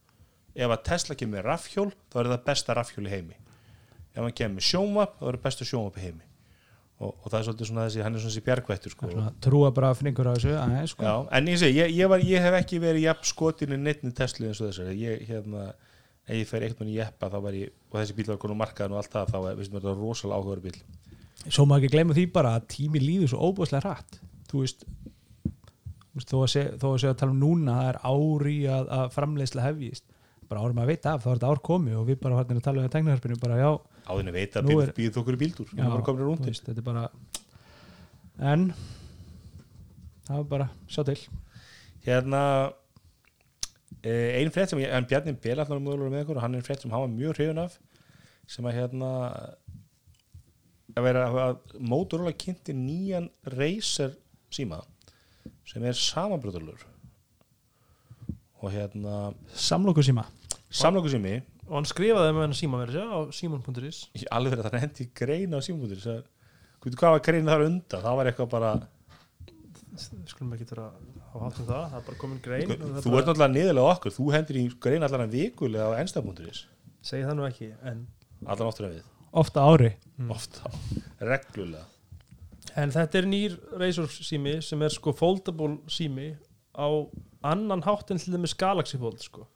ef að Tesla kemur rafhjól þá er það besta rafhjól í heimi ef hann kemur sjónvap þá er það besta sjónvap í heimi. Og, og það er svolítið svona þessi hann er svona þessi bjargvættur sko.
Trúa bara fningur á þessu aðeins, sko.
Já, en ég segi, ég, ég, var, ég hef ekki verið jafn skotin í neittni Tesla eins og þessari. Ég, hérna, ef ég fer eitthvað í jeppa þá var ég, og þessi bíl var konum markaðan og allt það, þá er, veist mér, þetta var rosalega áhugaður bíl
svo má ekki gleyma því bara að tími líður svo óbúðslega hratt. Þú veist, þó, að að segja að tala um núna það er ári að, að framleiðsla hefjist. Bara árum að veita af, þá er þetta ár komið og við bara farin að tala um teknarhörpinu bara já,
áðinu veit að
er-
bíl þokkur í bíldur
já veist, þetta er bara en það var bara, sjá til.
Hérna eh, ein frétt sem ég, Bjarni ykkur og hann er frétt sem var mjög hrifun af sem að hérna að vera að Motorola kynnti nýjan Razer síma sem er samanbröðulur og hérna
samloku síma
samlöku sími
og hann skrifaði með hann síma verið á síman.is
ég alveg að það hendi greina á símabútur hvað var greina þar undan? Það var eitthvað bara
skulum ekki vera á hátum það það er bara komin grein
þú
er
ert náttúrulega niðurlega okkur þú hendur í greina allan að vikulega á ennstafbúturis
segi það nú ekki en,
allan oftur en við.
Ofta ári.
Ofta, reglulega.
En þetta er nýr Razor sími sem er sko foldable sími á annan hátt en til dæmis Galaxy Fold sko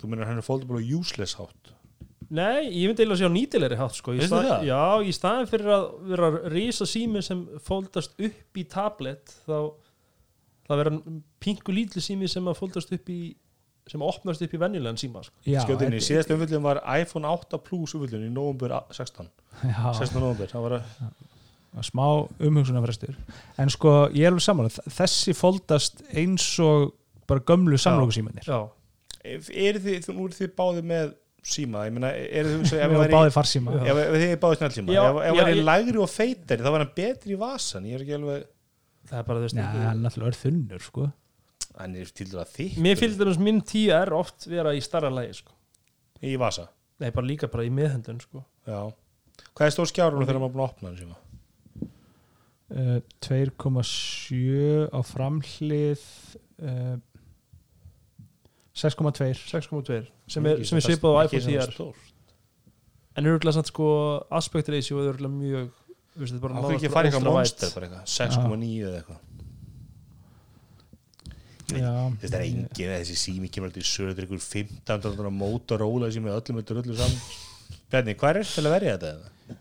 þú meina hann er foldable og useless hátt
Nei, ég myndi eiginlega að sjá nýtilegri hátt sko.
Veistu
stað-
það?
Já, í staðin fyrir að vera rísa sími sem fóldast upp í tablet þá það vera pingu lítli sími sem að fóldast upp í sem opnast upp í venjulegan síma sko.
þetta-
síðast umfyllin var iPhone 8 Plus umfyllin í november 16
já,
16. november, það var að
smá umhugsunarfrestur en sko, ég er alveg samanlega þessi foldast eins og bara gömlu samloku símanir
Já,
er þið, þú nú eru þið báðið með síma, ég meina, er þið ef væri-
báðið farsíma.
ef þið er báðið snjálfsíma
Já,
ef hann er lægri og feitari þá var hann betri í vasan ég er ekki alveg,
það er bara veist
Já, hann er alltaf er þunnur sko.
Hann er til dæra þykk
Mér fylgdi þess minn 10R oft vera í starra lægi sko.
í vasa,
Nei, bara líka bara í meðhendun sko.
já. Hvað er stór skjárunum þegar maður búin að opna hann síma
uh, 2,7 á framhlið uh, 6,2
6.2 sem er, sem er svipað á iPhone
svona
10R
stór.
en er örgulega samt sko aspect ratio er örgulega mjög þú veist, þetta bara
það fyrir ekki að fara eitthvað monster
wide.
bara eitthvað, 6,9 eða eitthvað
Já,
þetta er engin, þessi sími kemur alltaf í söður ykkur 15 Motorola sem er öllum öllu öllu saman Bjarni, hvað er til að verja þetta? eða?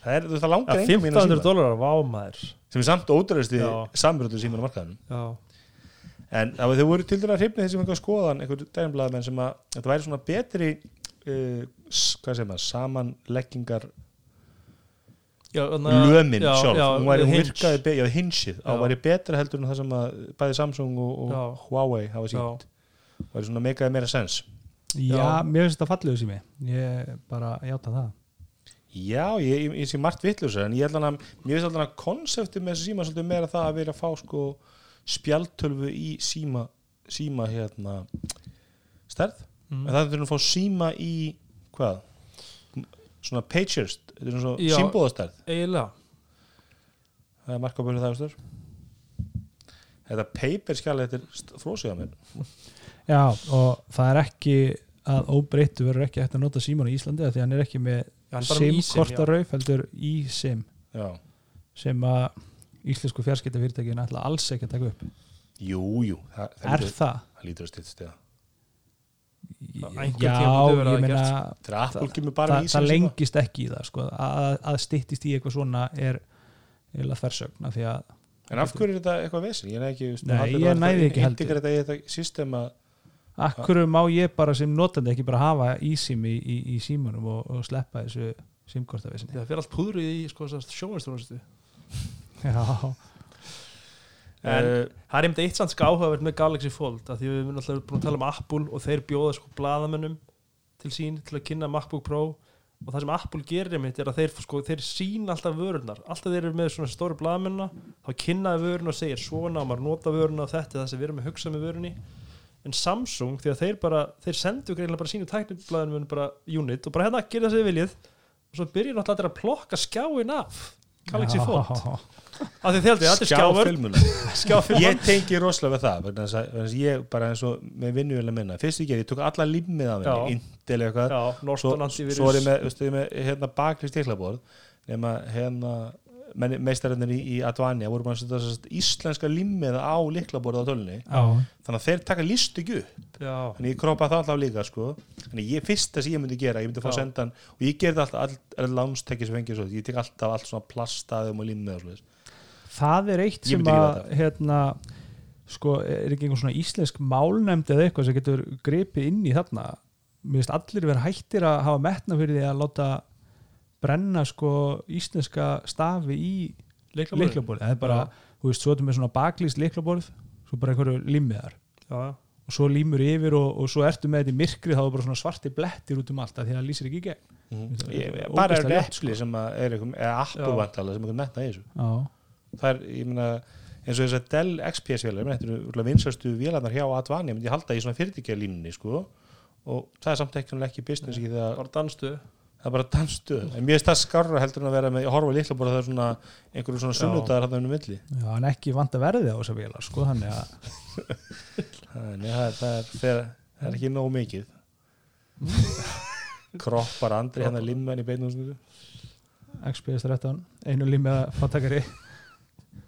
Það er, þú veist, það langar engum mínu
1500
síma
dólarar, vámaður
sem er samt ódæðasti
Já.
sambröðu markaðanum
Já,
en það þau voru til dæra hrifnið þessi einhver skoðan, einhver dæmblaðmenn sem að þetta væri svona betri uh, hvað segir maður, samanleggingar
já þarna-
lömin
já,
sjálf,
já,
hún væri hún
hinge.
virkaði, be- já, hinsið, á væri betra heldur en það sem að bæði Samsung og, og. Huawei hafa sínt væri svona meikaði meira sens.
Já,
Já.
mér finnst þetta fallegu sími Ég bara játa það.
Já, ég, ég, ég sé margt vitlusar en ég held að mér finnst alltaf að konseptið með þessi síma svolítið meira það að vera að fá sko spjaltölvu í síma síma hérna stærð,
Mm.
en það er að fá síma í hvað? Svona pagers, þetta er svona
Já.
símbóðastærð
eiginlega.
Það er marka búin það austur Þetta paper skjali þetta er frósið að mér.
Já, og það er ekki að óbreyttu verður ekki hægt að nota síman í Íslandi af því að hann er ekki með SIM-kortarauf heldur í SIM
Já,
sem að íslensku fjarskiptafyrirtækin ætla alls ekki að taka upp
jú, jú það, það,
Er
lítur,
það?
það lítur að stýttst eða
Já, ég meina
bara
það, það
síma
lengist ekki í það sko. að, að styttist í eitthvað svona er eða þversögn af því að
En af hverju er þetta eitthvað vesin? Ég næði ekki,
Nei, ég næði ekki heldur.
Þetta í þetta system að
akkur má ég bara sem notandi ekki bara hafa í, í, í símanum og, og sleppa þessu símkortavesinni
það fyrir allt púðrið í sko, sjónvistrónustu
Já,
En-
uh,
það er einmitt eitt sann sko áhugavert með Galaxy Fold að því við erum alltaf búin að tala um Apple og þeir bjóða sko blaðamönnum til sín til að kynna MacBook Pro. Og það sem Apple gerir einmitt er að þeir, sko, þeir sína alltaf vörurnar. Alltaf þeir eru með svona stóru blaðamennina þá kynnaði vöruna og segir svona og maður nota vöruna og þetta það sem við erum að hugsa með vörunni. En Samsung því að þeir bara þeir sendu greinlega bara sínu tækniblaðinu bara unit og bara hérna gerir það sem þið viljið. Og svo byrjir allir að plokka skjáin af Galaxy Fold af því heldur, þetta er
skjáfilmuna
skjáfur
Ég tengi rosalega við það vegna þess að- vegna þess að ég bara eins og með vinnuvel að minna fyrst gerði, ég tók alla limmið af henni Intel eitthvað.
Já,
svo, er ég með, veistu, ég með hérna baklist stiklaborð nema hérna meistararnir í, í Advania voru bara að setja þess að íslenska limmiða á liklaborð á tölunni
Já,
þannig að þeir taka listu ekki upp. Þannig ég krópa það alltaf líka sko. þannig ég fyrsta sem ég myndi gera, ég myndi fá sendan og ég gerði alltaf all, all lánstekki sem fengið svo, ég tek alltaf allt svona plastaðum og limmið og svoleiðis.
Það er eitt sem að hérna sko, er ekki einhver svona íslensk málnefnd eða eitthvað sem getur gripið inn í þarna? Mér finnst allir vera hættir að hafa metna fyrir því að láta brenna sko íslenska stafi í liklaborð það er bara, þú veist, svo ertu með svona baklýst liklaborð, svo bara einhverju limmiðar
já.
og svo límur yfir og, og svo ertu með þetta í myrkri þá er bara svona svarti blettir út um allt af því að það lýsir ekki í gegn. Er ógeðslega
bara er
ljótt,
repli sem að er eitthvað, eða
Já.
vantala sem eitthvað metna í þessu.
Já,
það er, ég meina, eins og þess að Dell XPS vélar, þetta eru vinsastu vélarnar hjá Advania, myndi ég halda í svona fyrirtækja línni, sko. Og það er samt ekki, ekki business ekki þegar
bara danstu.
Það er bara dansstöð, en mér finnst það skarra heldur en að vera með, ég horfa líkla bara það er svona einhverju svona
Já.
sunnudagar hann um milli.
Já, en ekki vant að verði á þessa vélar sko, þannig að
Þannig að það er, það er, það er ekki nóg mikið. Kroppar andri hérna limmen í beinum snuðu.
XPS 13, einu límiða fátakari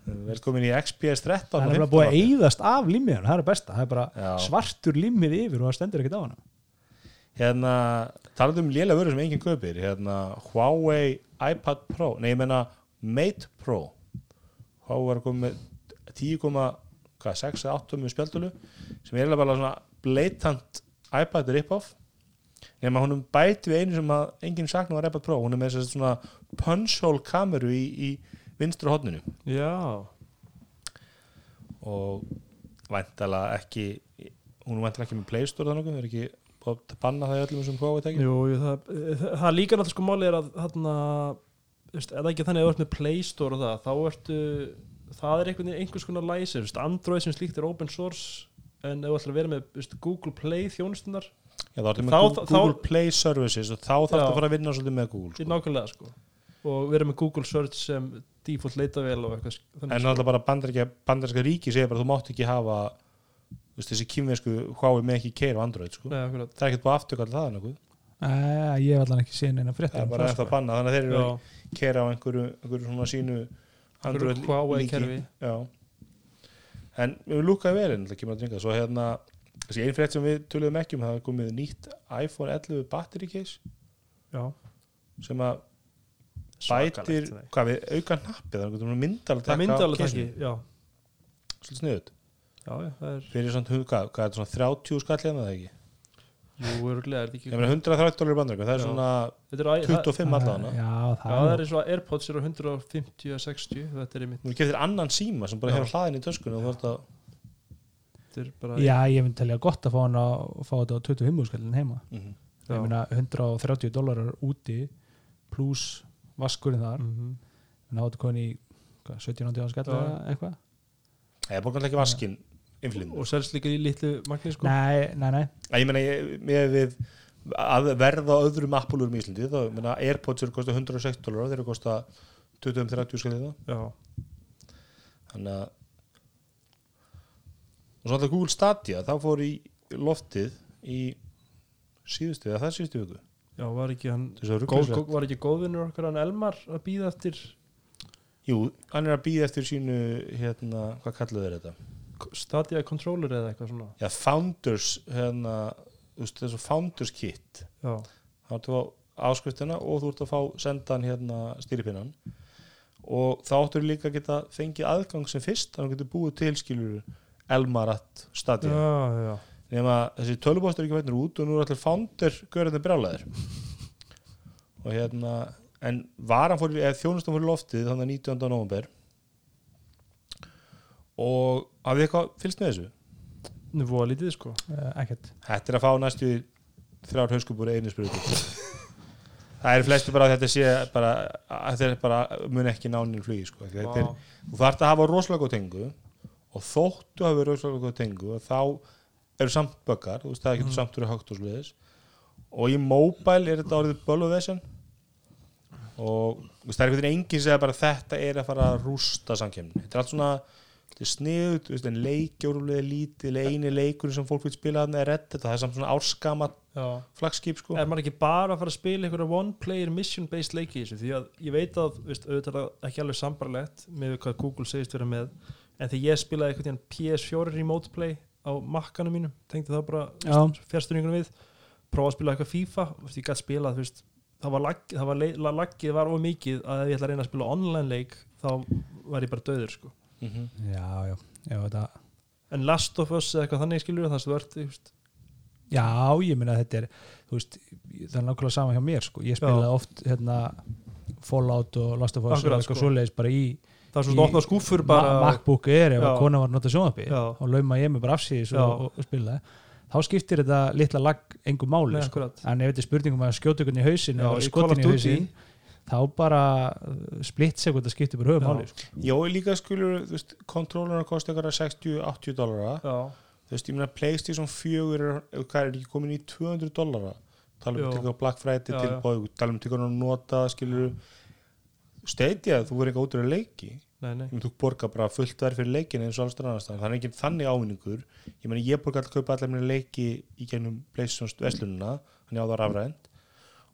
velkomin í XPS 13
það er
15
búið að eyðast af límiðan, það er besta það er bara svartur límið yfir og það stendur ekkert á hana
hérna, talandi um lélega vöru sem enginn kaupir hérna, Huawei iPad Pro nei, ég meina Mate Pro. Huawei var komið með 10,6 eða 8 með spjaldölu sem er bara svona blatant iPad rip-off. Nema honum bæti við einu sem enginn sakna var iPad Pro, hún er með svona punch hole kameru í, í vinstra hodninu
já,
og væntalega ekki hún væntalega ekki með Play Store þannig, það er ekki að banna það í öllum sem tækjum
jú, jú, það, líka náttúrulega sko máli er að þarna, eða ekki þannig að þú ert með Play Store og það, þá ertu það er einhvern veginn einhvers konar veist, Android sem slíkt er open source en ef þú ætlar að vera með veist, Google Play þjónustunar,
Já, þá ertu með
Þá-
Google,
þá-
Google Play Services og þá þarf
Já.
að fara að vinna svolítið með Google
sko. nákvæmlega sko og vera með Google Search sem default leitavél og eitthvað
en
sko.
náttúrulega bara bandaríska, bandaríska ríki segir bara þú mátt ekki hafa þú veist, þessi kýmversku Huawei með ekki keira á Android sko. Það er ekkert búið aftökall það nokkuð.
Æ, ég hef allan ekki séð neina
það
fréttir
er
um
bara
það
eftir
sko.
að banna þannig að þeir eru að keira á einhverju, einhverju svona sínu
Huawei
líki. en við lúkaði vel en það kemur að dringa svo hérna þessi einn frétt sem við töluðum ekki um það er komið nýtt iPhone 11 battery case
já.
sem að bætir
nei.
hvað við auka nappið það er myndalega
það myndi alveg takki já.
svolítið sniðut
já, já, það er
fyrir svona, hvað, hvað er þetta svona 30 skall hérna það ekki
jú, örgulega, er þetta
ég
ekki
meina 130 dólar í bandaríkjum það er
Já.
svona
þetta er, það,
25 allavega
Já,
já,
það
það
er
eins og Airpods eru 150 að 60 þetta er einmitt
nú keftir annan síma sem bara hefur hlaðin í töskunum og þú ert að
þetta er bara
Já, ég myndi telja gott að fá hann að fá þetta á 25 skallin heima
Mhm.
Já.
ég meina 130 dólarar úti pluss vaskurinn þar.
Mm -hmm.
þá ertu komin í hvað, 17 ándi áskall
Já.
eða eitthvað?
Það er borgan ekki vaskin innflýnd
og selst líka í litlu magni sko?
Nei, nei, nei,
Ég meina, ég- með við að verða öðrum appulurum í Íslandi þá, ég meina, Airpods eru kosta 106 dólar þeir eru kosta 20-30 skallið það
já,
þannig að og svo alltaf Google Stadia þá fór í loftið í síðustu, eða það síðustu viku
já, var ekki hann
að
góð, var ekki góðvinnur okkar hann Elmar að býða eftir
Jú, hann er að býða eftir sínu hérna, hvað kalluðu þeir þetta?
Stadia controller eða eitthvað svona.
Já, Founders hérna, þessu Founders kit.
Já,
að fá áskriftina og þú ert að fá sendan hérna stýripinnan. Og þá áttur líka að geta fengið aðgang sem fyrst þannig að þú getur búið til skilur Elmarat Stadia.
Já, já
nema þessi tölubóstur ekki veitur út og nú er allir founder görðinni brjálæðir og hérna en varan fór, eða þjónustan fór loftið þannig 19. november og hafið þið eitthvað fylgst með þessu?
nú fóða lítið sko
uh, ekkert
Þetta er að fá næstu þrjár hauskupur einu sprutu Það er flestu bara að þetta sé bara, að þetta er bara mun ekki nánin flugi sko. Þetta er, þú þarf að hafa rosalega góð tengu og þóttu hafa rosalega góð tengu og þá eru samt böggar þú veist það getur
Mm.
samt verið högt og sluðis og í mobile er þetta orðið bölu vesen. Og veist, það er einhvern veginn enginn sem bara þetta er að fara að rústa samkemni þetta er allt svona sniðut, veist, en leikjóruflega lítið eini leikur sem fólk vil spila þarna er redd þetta er samt svona árskama flagskip sko.
Er maður ekki bara að fara að spila einhverja one player mission based leiki þessu? Því að ég veit að veist, auðvitað er ekki alveg sambarlegt með hvað Google segist vera með en þegar ég spilaði einhvern veginn PS4 remote play á makkanum mínum tengdi það bara
Já.
fjärstuningunum við prófa að spila eitthvað FIFA veist, ég gæti spilað þú veist, það var, lag, það var le, la- laggið var of mikið að ef ég ætla að reyna að spila online leik þá var ég bara döður sko.
mm -hmm.
já, já, já, þetta
en Last of Us eða eitthvað þannig skilur það sem þú veist,
Já, ég meina að þetta er þú veist, það er nákvæmlega sama hjá mér sko. ég spilaði oft hérna, Fallout og Last of Us
Akkurat,
og eitthvað
sko.
svoleiðis bara í
það er svona opna skúfur bara
MacBook Air ef
Já.
að kona var að nota
Já.
og lauma ég mig bara afsýðis
Já.
og, og, og spilaði þá skiptir þetta litla lag engum máli
Nei,
sko. en ef þetta er spurningum að skjóta ykkur í hausin
Já,
eða skotin í hausin þá bara uh, splitt sekund að skiptir bara höfum
Já.
máli sko.
Jó, líka skulur, þú veist, kontrólarna kosti eitthvað 60-80 dollara
já,
þú veist, ég meina Playstation 4 er, hvað er ekki komin í 200 dollara tala um
Jú.
að tekja Black Friday
Já,
tilbúið tala um að tekja að nota, skilur Stadia, þú verður eitthvað út af leiki.
Nei, nei.
Þú borgar bara fullt verð fyrir leikin eins og alls annars það er ekki þannig ávinningur. Ég meina, ég borgar alltaf að kaupa allar minni leiki í gennum Playstation verslununa þannig á það rafrænt.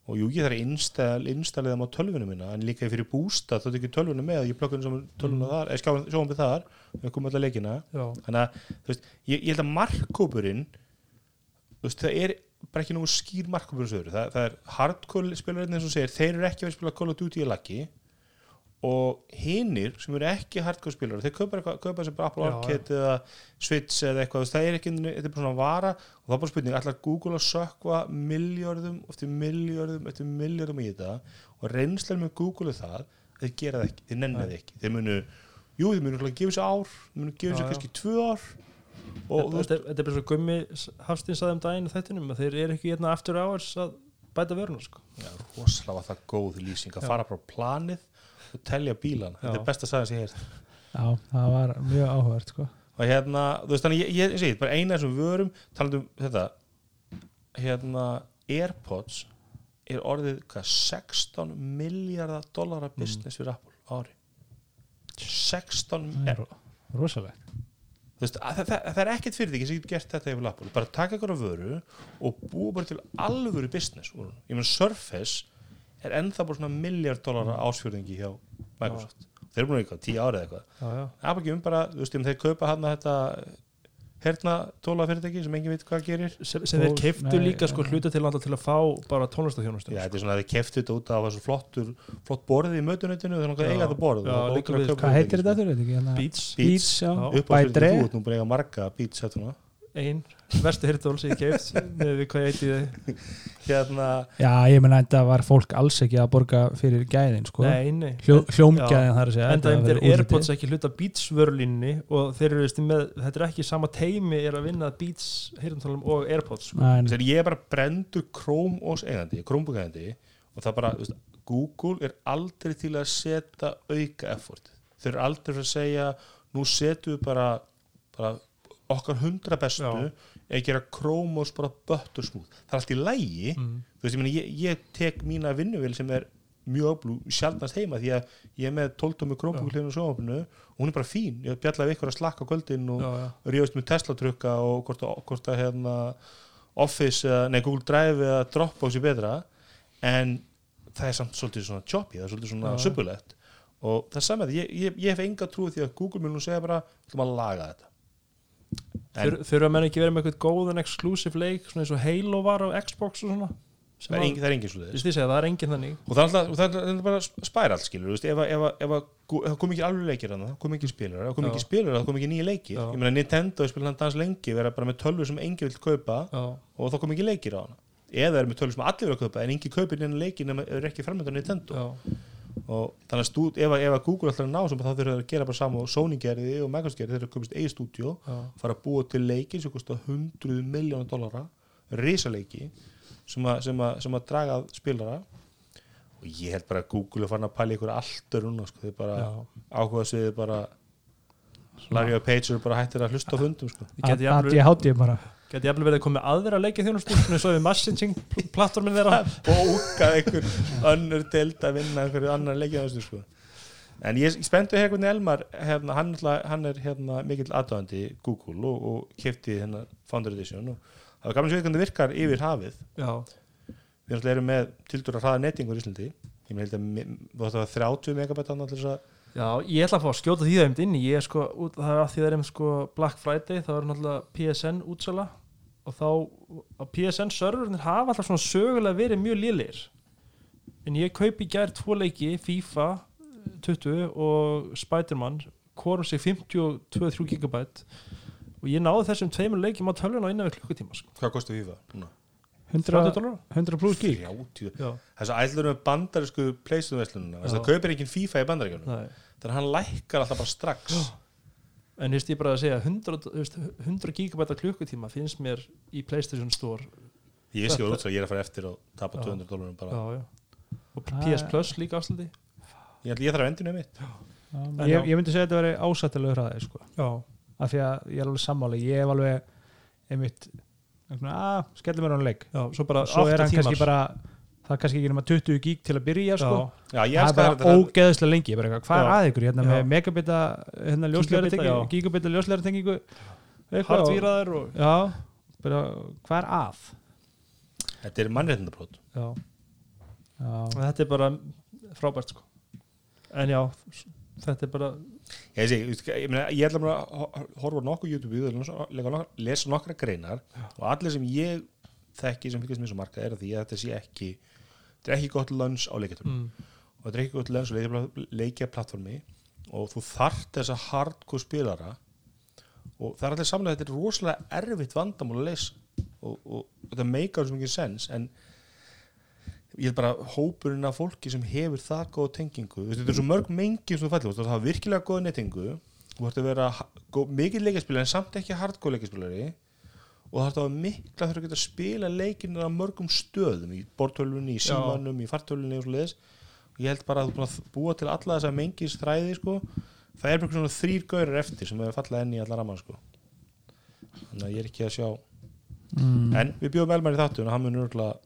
Og jú, ég þarf að install, installið þeim á tölvunum minna en líka fyrir bústa, þá tekið tölvunum með ég plökkunum saman tölvunum þar, eða skjáum sjóum við þar við komum allar leikina. Þannig að, veist, ég, ég held að markkópurinn það er bara ekki nógu skýr markkópurinn sögur, það, það er hardcore spilarinn eins og segir, þeir eru ekki að spila Call of Duty í laggi og hinnir sem eru ekki hardcore spilar þeir kaupa, kaupa sem bara Apple Arcade eða Switch eða eitthvað, það er ekki þetta er bara svona vara. Og það er bara spurning ætlar Google að sökva miljörðum eftir miljörðum eftir miljörðum í þetta? Og reynslan með Google það að þeir gera það ekki, þeir nenni það ekki. Þeir munu, jú, þeir munu gefa sér ár þeir munu gefa sér kannski tvö ár. Og þú veist,
þetta, er bara svo gummi Hafstins aðeim daginn í þættinum að þeir eru ekki hérna after hours að bæta vöruna sko.
já, rosalega var það góð lýsing að fara bara á planið og telja bílan, þetta
Já.
er besta sagan sem ég heist
já, það var mjög áhugavert sko.
og hérna, þú veist þannig ég, ég, ég segi, bara eina þessum vörum talandi um þetta hérna, Airpods er orðið hvað, 16 miljardar dollara business fyrir Apple ári. 16
það er rosalegt.
Þú veist, að, það, það, það er ekkert fyrir því sem getur gert þetta yfir Apple, bara taka ykkur á vöru og búa bara til alvöru business ég menn Surface er ennþá bara svona miljard dollara ásfjörðingi hjá Microsoft þeir eru búin eitthvað, tíu árið eitthvað
já, já.
Apple gefum bara, þú veist, þeir kaupa hann þetta herna tóla fyrirtæki sem engin veit hvað gerir
sem, sem þeir
nei,
líka sko
já.
hluta til landa til að fá bara tónlistafjónustum
Já, þetta er svona að þeir keftu þetta út af þessu flottur flott borðið í mötunutinu, þeir náttúrulega
Já.
eiga þetta borð
Já,
Það
hvað heitir
fyrirtæki,
þetta? Hérna?
Beats,
Beats.
Beats, já,
Já.
Upp á
By Dre
þú, ert nú að eiga marga beats þetta núna
ein verstu hirtól sem ég keift með við hvað ég heiti þið
Hérna,
já, ég meina þetta var fólk alls ekki að borga fyrir gæðin sko.
nei, nei
Hljó, hljómgæðin þar að segja
en það
þetta
er
fyrir útliti.
Airpods ekki hluta Beats vörlínni og þeir eru veist, með, þetta er ekki sama teimi er að vinna Beats heyrumtálum og Airpods sko.
Þegar ég er bara brendur Chrome OS eigandi, eigandi og það bara, veist, Google er aldrei til að setja auka effort þau eru aldrei að segja nú setjum við bara, bara okkar hundra bestu eða gera Chromos bara buttur smúð það er allt í lægi
mm.
þú veist, ég, ég, ég tek mína vinnuvel sem er mjög öflú sjaldnast heima því að ég er með 12 með Chromebook hljóðinu sjónvapinu og hún er bara fín, ég bjallaði ykkur að slakka kvöldin og ríðast með Tesla trukka og hvort að, hvort að hérna, Office, nei Google Drive eða Dropbox er betra. En það er samt svolítið svona choppy, það er svolítið svona söpulegt og það er saman, ég, ég, ég hef enga trú því að Google mun nú segja bara, ætlum að laga þetta
Þur, þurfa menn ekki verið með eitthvað góðan exclusive leik svona eins og Halo var á Xbox og svona
það er engin, það er engin
segja, það er engin þannig.
Og það er alltaf, og það er, bara spæral skilur, veist, ef, ef, ef, það kom ekki alveg leikir hann, það kom ekki spilar það kom ekki spilar, það kom ekki nýja leikir.
Já.
ég meina Nintendo spila hann dans lengi vera bara með tölvu sem engi vill kaupa
já,
og þá kom ekki leikir á hana. Eða er með tölvu sem allir vilja kaupa en engi kaupir neina leikir nema er ekki framöndan Nintendo.
Já,
og þannig að stúd, ef, að- ef að Google ætlar að ná sem þá þurfa þeir að gera bara saman og Sony gerði og Microsoft gerði. Þeir eru komist eigi stúdíó
já,
fara að búa til leiki sem kostar 100 miljónar dollara risaleiki sem, að- sem, að- sem að draga að spilara og ég held bara að Google er farin að pæla ykkur allt er núna sko, þeir bara
já.
áhuga sig bara Larry og Page eru bara hættir að hlusta á fundum sko.
Ég
að
jafnvel-
ég hátti bara
geti jafnvel verið að koma með aðra leikið þjónustum svo við messaging pl- plattformin þeirra
bókað ykkur önnur deild að vinna einhverju annar leikjaðastu sko. en ég spenntu hér hvernig Elmar hérna, hann, hann er hérna, mikill aðdöðandi Google og, og kefti hérna Founder Edition og það var gaman segja hvernig það virkar yfir hafið.
Já,
við erum með tildur að hraða nettingur í Íslandi. Ég með held að mi- þú ætti að hafa 30 megabæt annað til þess að
já, ég ætla að fá að skjóta því það einmitt inn í. Ég er sko, út- það er að því það er einmitt sko Black Friday, það er náttúrulega PSN útsala. Og þá að PSN serverinn hafa alltaf svona sögulega verið mjög liðlir en ég kaupi gær tvo leiki FIFA 20 og Spiderman hvorum sig 52-3 gigabæt og ég náði þessum tveimur leikjum á tölvun á innan við klukkutíma sko.
hvað kosti FIFA? Núna?
100,
30 dólar
100 pluss gig.
30
já,
þess að ætlur með bandarísku playstation verslununa þess
Já.
að kaupir enginn FIFA í bandaríkjunum.
Nei
þannig að hann lækkar alltaf bara strax.
En þú veist, ég bara að segja 100, þú veist, 100 gigabæta klukkutíma finnst mér í Playstation Store.
Ég ekki út svo að ég er að fara eftir og tapa
Já.
200 dólarum bara.
Já, já. og. PS Plus líka afsluti
ég, ég þarf að endinu mitt.
En
ég, ég myndi segja að þetta veri ásættilegur hraði sko.
Já,
af því að ég er alveg sammáli ég hef alveg einmitt að skellum mér á hann leik.
Já, svo bara
svo er
8
hann
tímar.
kannski bara það er kannski ekki nema 20 gig til að byrja sko.
já, ég
það er bara ógeðslega lengi. Bara, hvað er
Já.
að ykkur? Hérna
Já.
með megabita hérna ljósleira
Gigabita, já.
gigabita ljósleira tengingu.
Hardvíraður og
já, bara, hvað er að?
Þetta er mannréttindabrót
já.
já,
þetta er bara frábært sko. En já, þetta er bara
ég, sé, ég, meina, ég ætla bara að ho- horfa nokkuð YouTube og lesa nokkra greinar. Og allir sem ég þekki sem fylgjast með svo marka er að því að þetta sé ekki þetta er ekki gott lönns á leikjartum
mm,
og þetta er ekki gott lönns á leikja plattformi og þú þarft þessa hardcore spilara og það er allir samlega þetta er rosalega erfitt vandamál að leysa og, og, þetta meikar svo mikið sens en ég held bara hópurinn af fólki sem hefur það góð tengingu. Þetta er svo mörg mengi sem þú fættir, þú hafa virkilega góð nettingu þú þarft að vera mikið leikaspilari en samt ekki hardcore leikaspilari og það þarf að hafa mikla þurfa að geta að spila leikinu á mörgum stöðum í bortölunni, í
Já.
símanum, í fartölunni og svo leiðis og ég held bara að þú búin að búa til alla þessa mengis þræði sko. það er bara svona þrýr gaurar eftir sem hefur fallað enn í alla raman sko. þannig að ég er ekki að sjá
mm.
en við bjóðum Elmar í þáttu og hann mun örgulega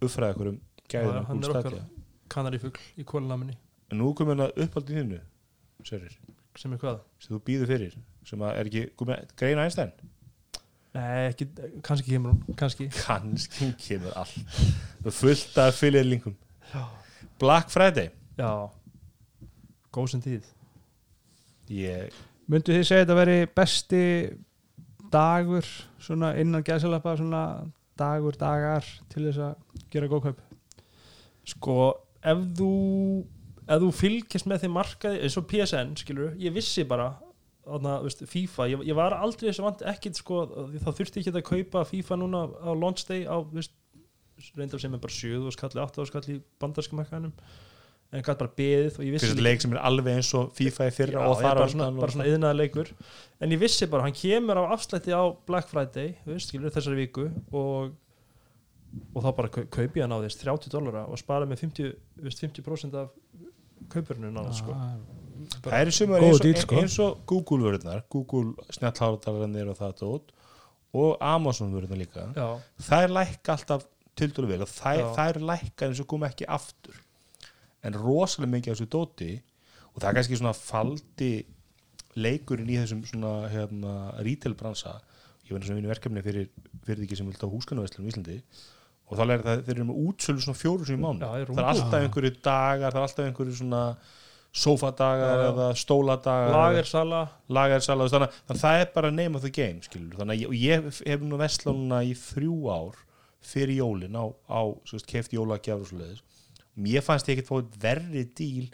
uppfræða ykkur um gæðina
hann er okkar.
stakja
kanarifugl í kólunaminni
en nú komum við að uppaldið þínu
sem er hvað?
sem þú býður fyrir sem að er ekki, greina einstæðin
Nei, ekki, kannski kemur hún kannski.
Kannski kemur allt. Er fullt af fylgirlingum Black Friday.
Já, góð sem tíð.
Ég,
myndu þið segja að þetta veri besti dagur svona innan gæsalappa svona dagur, dagar til þess að gera góð kaup?
Sko, ef þú ef þú fylgist með þeim markaði eins og PSN, skilur, ég vissi bara þarna, veist, FIFA, ég, ég var aldrei þessu vant ekkit, sko, þá þurfti ég ekki að kaupa FIFA núna á launch day á, veist, reyndar sem er bara 7 og skalli 8 og skalli bandarskum markaðinum en gæti bara beðið og ég vissi
leik sem er alveg eins og FIFA í fyrra
Já,
og þar á
bara svona, svona yðnaða leikur en ég vissi bara, hann kemur á afslætti á Black Friday, veist, skilur, þessari viku og og þá bara kau- kaupi hann á þess 30 dollara og spara með 50, þú veist, 50% af kaupurinu náttúrulega sko.
Það eru sumar eins, og-
díll, sko.
eins og Google vörðunar Google snjallhátalarnir og það tótt og Amazon vörðunar líka
já,
það er lækka alltaf tildulega vel og það, það er lækka eins og kom ekki aftur. En rosalega mikið af þessu dóti og það er kannski svona faldi leikurinn í þessum svona hérna, retail bransa ég veit að vinna verkefni fyrir fyrirtæki sem vil ta húskanavestlum í Íslandi og þá er það, þeir eru með útsölu svona fjóru sem í mánu það er alltaf einhverju dagar það er alltaf einhverju svona sófadagar
Já, já.
eða stóladagar
lagersala.
lagarsala þannig, þannig að það er bara name of the game skilur. þannig að ég, ég hef nú vesla núna í þrjú ár fyrir jólin á, á keft jólagjafur mér fannst ég ekkert fóð verri díl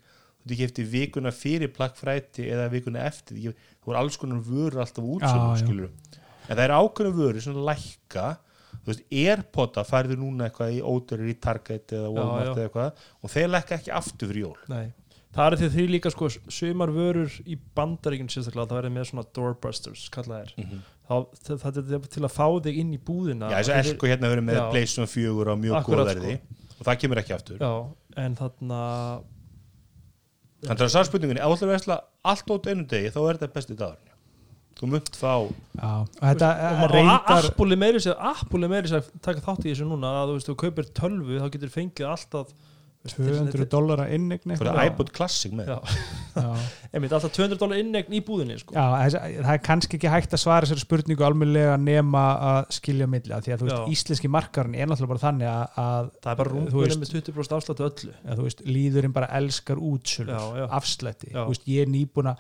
þú kefti vikuna fyrir plakkfræti eða vikuna eftir. Ég, þú voru alls konar vörur alltaf skilur en það er ákveðna vörur sem lækka. Þú veist, Airpoda færðu núna eitthvað í ódörir í Target eða Walmart eða eitthvað og þeir lækka ekki aftur fyrir jól.
Nei. Það er því því líka sko sumar vörur í bandaríkjum sérstaklega það verður með svona doorbusters kallað er
mm
þá, það, er til að fá þig inn í búðina.
Já, þessu elko hérna verið með. Playstation 4 á mjög
Akkurat,
góð verði. Og það kemur ekki aftur.
Já, en þarna
Þannig að það er spurningunni, ef þú ætlar að vesla allt át einu degi, þá er þetta besti dagur Þú munt fá
Já, og þetta
og, og
reyndar
Apple er meiri sér Apple er meiri sér að taka þátt í þessu núna að þú veist, þú kaupir tölvu þá getur fengið alltaf
200 dólara innegni
fyrir
Já.
iPod Classic með
Já.
Já,
einmitt, alltaf 200 dólar innegn í búðinni sko.
Já það er kannski ekki hægt að svara þessari spurningu almennilega nema að skilja milli af því að þú veist,
Já.
íslenski markarinn er náttúrulega bara þannig að, að
það er bara
þú veist,
með 20% afslættu öllu
að, þú veist, líðurinn bara elskar útsölur,
Já, já.
afslætti
Já.
Þú veist, ég er nýbúna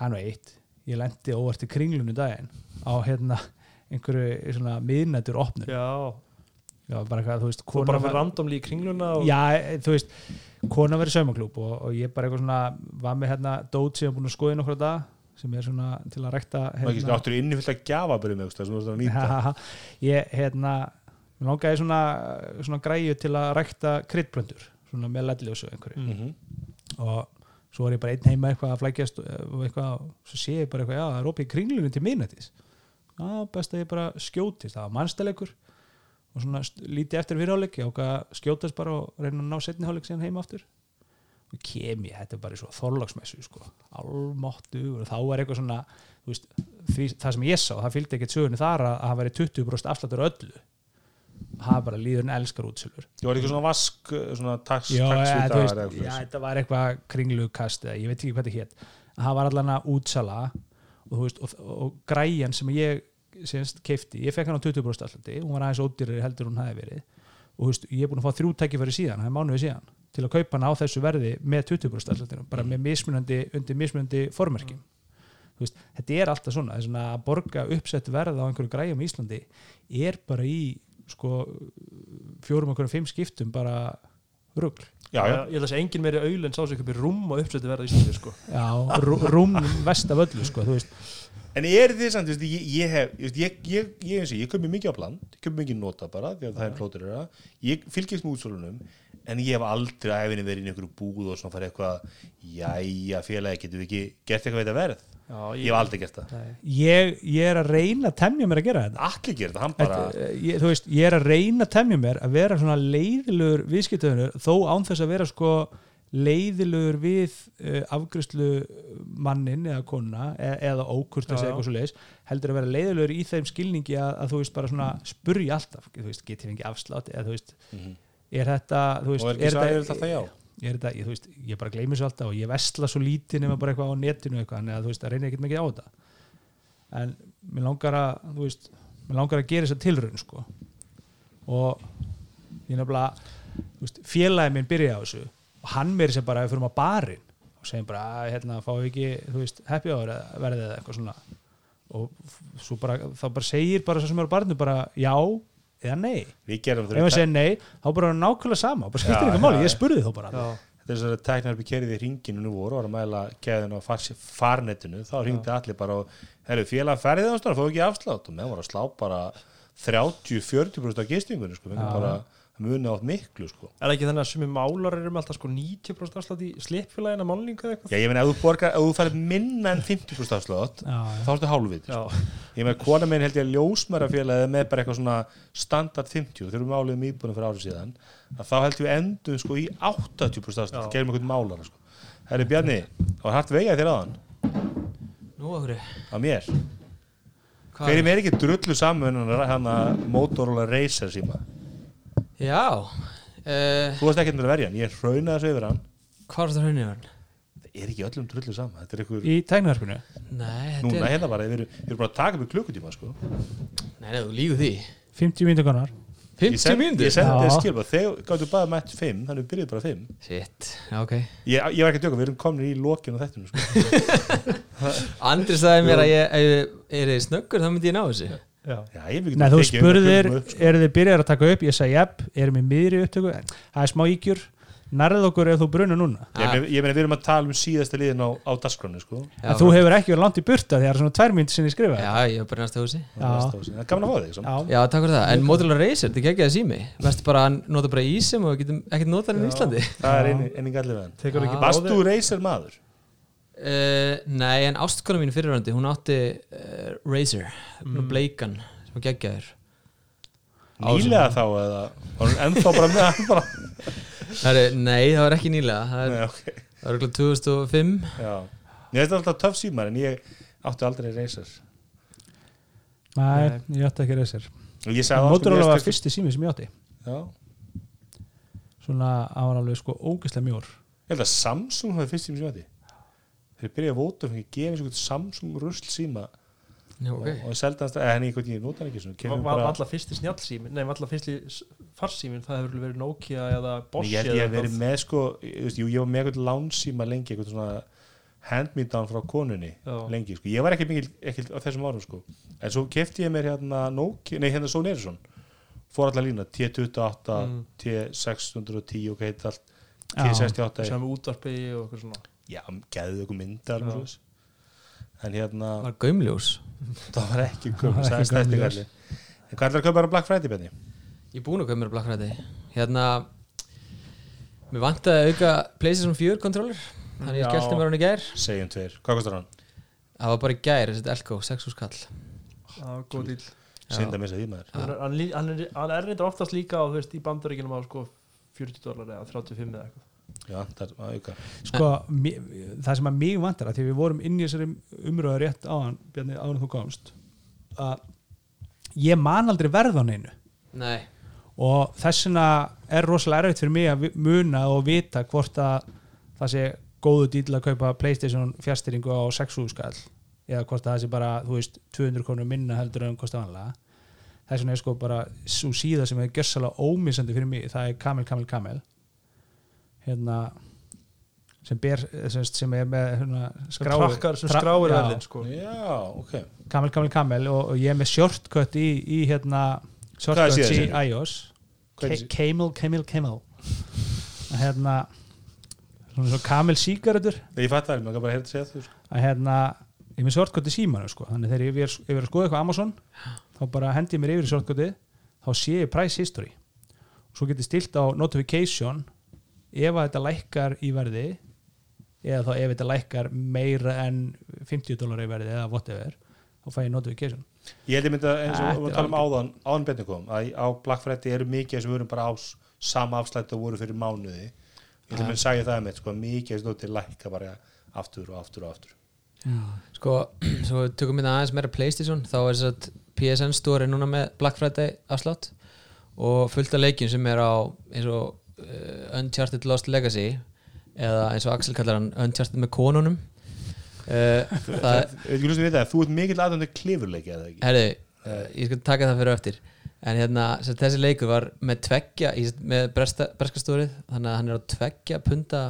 hann var eitt, ég lendi óvart í kringlunum daginn á hérna einhverju svona miðnættur opnun já.
Já,
bara eitthvað, þú veist,
þú bara fyrir randomli í kringluna og,
Já, e, þú veist, kona verið saumaklúb og, og ég bara eitthvað svona var með hérna dót sem ég er búin að skoða í nokkra dag sem er svona til að rækta
Það er ekki áttur inni fullt að gjafa bara með þú veist að nýta.
Ha, ha, ha. ég hérna mér langaði svona, svona græju til að rækta kryddblöndur svona með ledljósu einhverju.
Mhm.
og svo er ég bara einn heima eitthvað að flækjast og eitthvað, svo sé ég bara eitthvað já, það er opið í kringlunum til minnættis já, best að ég bara skjótist. Það var mannstæleikur og svona lítið eftir fyrirháleik ég ákvað að skjótast bara og reyna að ná setni háleik síðan heima aftur. Og kem ég, þetta er bara í svo þorlagsmessu sko, almáttu og þá er eitthvað svona veist, því, það sem ég sá, það fylgdi ekkert sögunni þar að að það væri 20% afslættur öllu. Það bara líðurinn elskar útsölur.
Ég var ekki svona vask, svona tax,
Já,
tax
ja,
dagar
veist,
eða
já,
eitthvað
þetta var eitthvað kringlugkast eða ég veit ekki hvað þetta hétt það var allan að útsala og, veist, og, og græjan sem ég semst keifti, ég fekk hann á 20% allandi hún var aðeins ódýrari heldur hún hefði verið. Og þú veist, ég er búin að fá þrjú tækifæri síðan það er mánuði síðan, til að kaupa hann á þessu verði með 20% allandinu, bara með mismunandi undir mismunandi formerkjum. Veist, þetta er alltaf svona, þess að borga uppsett verð á einhverju græjum í Íslandi er bara í sko, fjórum okkur fimm skiptum bara rugl.
Já, já,
ég held að segja engin meiri auðl en sá sig uppi rúm og uppsætti verða í Íslandi sko.
Já, rú- rúm vest af öllu sko, þú veist,
En er þið samt, þú veist, ég, ég hef ég, ég, ég, ég, ég köpi mikið á bland ég köpi mikið nota bara, því að það er flótur ég fylgist með útsölunum en ég hef aldrei að hefinni verið í einhverju búð og svona farið eitthvað jæja félagi, getum við ekki gert eitthvað þetta verð?
Já,
ég hef aldrei gert það.
Ég, ég er að reyna að temja mér að gera þetta.
Allir gert það, hann bara
Þetta, ég, þú veist, ég er að reyna að temja mér að vera svona leiðilegur viðskiptöðunur þó án þess að vera sko leiðilegur við uh, afgriðslu mannin eða kona e eða ókurt
Já,
að segja
já.
eitthvað svo leiðis heldur að vera leiðilegur í þeim skilningi að, að þú veist bara svona spurja alltaf þú veist, getið fengið afslátt eða þú veist
Mhm.
er þetta, þú veist
og er ekki svo
þetta-
aðeins alltaf já
er þetta, ég, þú veist, ég bara gleymi svo alltaf og ég vestla svo lítið nema bara eitthvað á netinu eitthvað, að þú veist, það reynir ekkert mikið á þetta en mér langar að þú veist, mér langar að gera þess að tilraun sko og ég nefnilega þú veist, félagi minn byrjaði á þessu og hann meiri sem bara ef við fyrir á barinn og segjum bara, að, hérna, fáum við ekki þú veist, happy hour eða verðið eða eitthvað svona. Og svo bara, þá bara segir bara svo sem er á barinu bara já eða nei.
Við gerum
ef hann segir nei, þá bara er hann nákvæmlega sama og bara skiptir
Já,
eitthvað máli,
já,
ég spurði þó bara.
Já,
þetta er þess að tæknar við kerið í ringinu nú voru og var að mæla keðinu á far- farnetinu þá ringdi allir bara og herru félag ferðið á stóra, fóðu ekki afslátt. Og menn voru að slá bara 30-40% af gistingunni sko,
Já.
bara það muni átt miklu sko.
Er það ekki þannig að sumi málar eru með alltaf sko 90% afslátt í slippfélagina málningu eða eitthvað?
Já, ég meina, ef þú borgar, ef þú færið minna en 50% afslátt, þá ertu hálfvið
Já,
Ég meina, kona minn held ég að ljósmærafélagið með bara eitthvað svona standard 50 þegar við máliðum íbúinu fyrir árið síðan að þá held við endum sko í 80% afslátt, gerum einhvern málara sko. Herri Bjarni, það var hægt vegað þér aðan
Nú, okkur
á mér? Hver er mér
Já uh,
Þú varst ekkert með að verja hann, ég hraunaði þessu yfir hann.
Hvað er það hrauninu verðin?
Það er ekki öllum drullu saman, þetta er einhver
í tæknaverkunu
Nei, þetta
Núna
er
hérna bara, við erum, við erum bara að taka upp klukkutíma sko.
Nei, nei, þú lígu því.
50 mínútur konar.
Ég
50
send-
mínútur?
Ég sendi þér skilbað, þegar gáttu bara mætt 5 þannig við byrjuðum bara 5
Shit, já, ok.
Ég, ég var ekki að djóka, við erum komin í lokinu á þetta sko.
Andri sagði mér að ég, ef ég er snöggur þá myndi ég ná þessu
já.
Já, ég við
Nei, þú spurðir,
sko.
eru þið byrjar að taka upp ég sagði, jæpp, erum við miðri upptöku það er smá ígjur, nærðið okkur ef þú brunur núna
Ég ég meina, við erum að tala um síðasta liðin á, á dasgránu sko.
En þú hefur ekki verið langt í burta því það er svona tvær mínútur sinni skrifa
Já, ég var bara næsta húsi.
Það er gaman að fá þig.
Já.
Takk fyrir það, en Motorola Racer, þetta er ekki að sími Verstu bara að nota bara ísum og getum ekkert notað hann í Íslandi
Það er
Tekur ekki
Já.
Varst þú Racer maður?
Uh, Nei, en ástkona mín fyrirvændi, hún átti uh, Razer, mm. bleikan sem var geggjaður.
Nýlega þá eða? Var hún ennþá bara með
Það er, Nei, það var ekki nýlega Það, er,
Nei, okay.
það var okkur 2005
Já. Ég veist alltaf töff símar en ég átti aldrei Racer
Nei, ég átti ekki reysir
og ég sagði á, sko,
Motorola var fyrsti sími sem ég átti.
Já.
Svona, hann var alveg sko ógeðslega mjór.
Ég held að Samsung hafi fyrst síma sem ég átti Þegar byrjaði að vóta fyrir að gefa eins og Samsung rusl síma
Já, ok
og, og ég hans það, en ég, ég nota ekki svona
Var alltaf fyrsti snjallsímin, nei, var alltaf fyrsti farsímin, það hefur verið Nokia eða Bosch
ég ég hef verið með sko, ég, jú, ég var með eitthvað lánsíma lengi, eitthvað svona hand-me-down frá konunni
Já.
lengi, sko. ég var ekki mikil ekki á þessum árum, sko. en svo kefti ég mér hérna Nokia, nei hérna Sony Ericsson fór allar lína, T28
Mm.
T610 og hvað heit allt
Já.
T68
sem útvarpi og eitthvað svona
já, geðu ykkur myndar en hérna,
Var gaumljós?
Það var ekki
Það var
það
ekki
er stætti galli en hvað er að kaupa bara Black Friday, Benni?
Ég er búin að kaupa mér Black Friday. Hérna Mér vantaði að auka PlayStation 4 controller Þannig ég
Já.
skellti mér hann í gær.
Segjum tveir, hvað kostar hann?
Það var bara í gær, þessi Elko, 6 úr skall.
Já, góð dýl
Já.
Synda missa því maður.
Hann, er- er- er reynda oftast líka á, þú veist, í bandaríkinum á sko 40 dólar eða 35 eða eitthvað
já, það er að auka.
Sko, það sem að mig vantar að því við vorum inn í þessari umröðu rétt áðan, Bjarni, áðan þú komst að ég man aldrei verð á neinu.
Nei,
og þess vegna er rosalega erfitt fyrir mig að muna og vita hvort að það sé góðu dýl að kaupa Playstation fjastýringu á 6 skall eða hvort að það sé bara, þú veist, 200 krónur minna heldur en kosta vanlega. Þess vegna er sko bara svo síða sem er gjössalega ómissandi fyrir mig, það er Kamel, Kamel, Kamel hérna sem, ber, sem, sem er með hérna,
sem trakkar, sem skráir
já,
verðin sko.
Já, ok.
Kamel, Kamel, Kamel og, og ég er með shortcut í, í hérna
Hvað
shortcuts í iOS.
Hvað
Ka- Camel, Camel, Camel. Að hérna svona svo Kamel sígarettur.
Ég fatt það, maður kan bara hérna segja þú sko.
að hérna ég er með shortcut í símanu sko. Þannig þegar ég er, ég er að skoða eitthvað á Amazon þá bara hendi ég mér yfir í shortcuti þá sé ég price history. Og svo get ég stilt á notification ef þetta lækkar í verði eða þá ef þetta lækkar meira en 50 dólar í verði eða whatever þá fæ ég notification.
Ég held ég myndi að eins og við talum áðan áðan betni kom, að á Black Friday eru mikið sem voru bara á sama afslætt og voru fyrir mánuði. Ég held að mér sagði það með, sko, mikið sem þú til lækka bara aftur og aftur og aftur.
Sko, svo tökum við aðeins meira PlayStation Þá er þess að PSN store er núna með Black Friday afslátt Og fullt af leikjum sem er á eins og Uncharted Lost Legacy Eða eins og Axel kallar hann Uncharted með konunum. Uh,
þú ert mikill aðdöndu klifurleiki eða ekki?
Herri, uh, ég skal taka það fyrir eftir. En hérna, þessi leikur var með tveggja með breskastórið Þannig að hann er á tveggja punta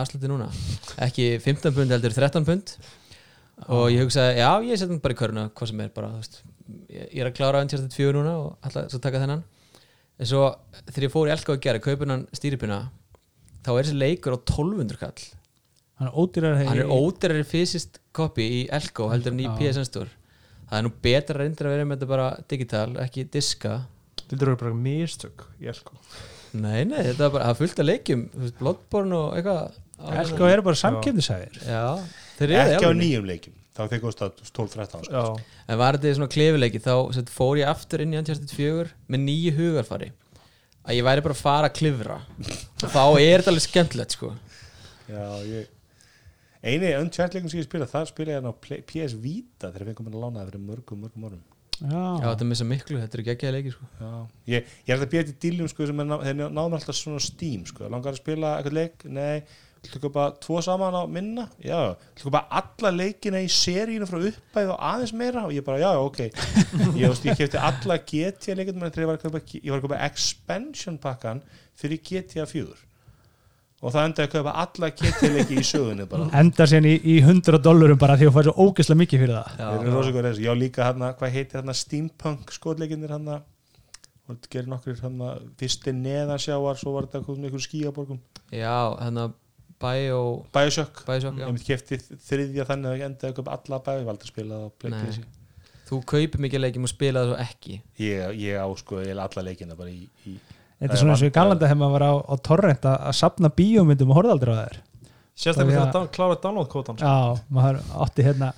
afsluti núna. Ekki 15 pund heldur 13 pund. Og ég hugsaði, já, ég setjum bara í köruna Hvað sem er bara, þú veist Ég er að klára Uncharted 4 núna og ætla svo taka þennan En svo, þegar ég fór í Elka að gera Kaupin hann stýripuna Þá er þessi leikur á 1200 kall.
Hann er ódýrar
hann er ódærari fysiskt copy í Elko heldur en í. PSN Store. Það er nú betra reyndir að vera með þetta bara digital, ekki diska.
Þetta eru bara mistök Ég sko
Nei, nei, þetta er bara, fullt af leikjum þú veist, Bloodborne og eitthvað.
Elko eru bara
eru
ekki á nýjum leikjum þá þeir kosta 12-13 sko.
En var þetta svona klefileiki þá sagt, fór ég aftur inn í Uncharted 4 með nýju hugarfari að ég væri bara að fara að klifra. Og þá er þetta alveg skemmtilegt sko.
Já, ég eini Uncharted-leikum sem ég spila það spila ég á PS Vita þegar við komum að lána það fyrir mörgum, mörgum árum.
Já,
Já,
þetta er missa miklu, þetta eru geggjaði leiki sko.
Já, ég, ég er að býja til díljum sko, sem er ná- þeir náðum alltaf svona Steam sko. langar að spila eitthvað leik, nei við bara tvo saman á minna? Já, við bara alla leikina í seríinu frá uppæð og aðeins meira? Og ég bara, já, já, ok. Ég, veist, ég kefti alla GTA leikina ég var að kaupa, ég var að kaupa expansion pakkan fyrir GTA 4 og það endaði að kaupa alla GTA leiki í sögunni bara.
Enda sér í, í 100 dollarum bara því að þú fær svo ógeðslega mikið fyrir það.
Rosa góðir í þessu. Já, líka hann hvað heitir hann steampunk skotleikinir hann og þetta gerir nokkur hann fyrsti neðansjáar, svo var þetta komið með einhver skíaborgum
Já, þannig að Bio,
Bioshock,
Bioshock, já.
Ég myndi kefti þriðja þannig að ég endaði að kaupa alla Bio, ég valdi að spila það á Playstation.
Þú kaupir mikið leikjum og spila það svo ekki.
Ég, ég á sko eiginlega alla leikina bara í, í
Þetta er svona eins og í galanda þegar maður var á, á torrent að, að sapna bíómyndum og horfði aldrei á þær.
Sérstaklega þegar að klára download-kótan sko.
Já, maður átti hérna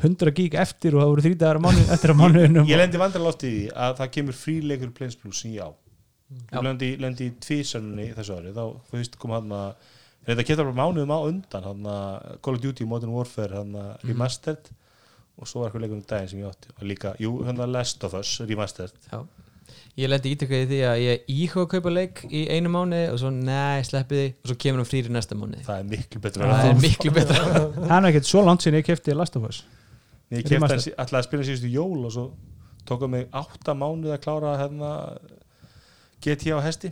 100 gig eftir og það voru mánu, eftir að mánuðinum
ég lendi vandrarlega oft í því að það kemur fríleikur Plains Plus sem ég á
Já.
ég lendi, lendi í tvísarnunni þessu ári. Þá fyrst kom hann að þetta geta bara mánuðum á undan hann að Call of Duty Modern Warfare hann að
Mhm.
remastered. Og svo var eitthvað leikur um daginn sem ég átti. Og líka, jú, hann að Last of Us remastered.
Já. Ég lendi ítökkaði því að ég íhuga að kaupa leik í einu mánu og svo nei, sleppi því. Og svo kemur hann frýri næsta mánu
það er miklu að
Það er miklu betra.
Það er ekkert svo langt sinni ég kefti Last of Us.
Ég kefti hann ætlaði að spila síðustu jól og svo tók hann mig átta mánuð að klára hérna GTA á hesti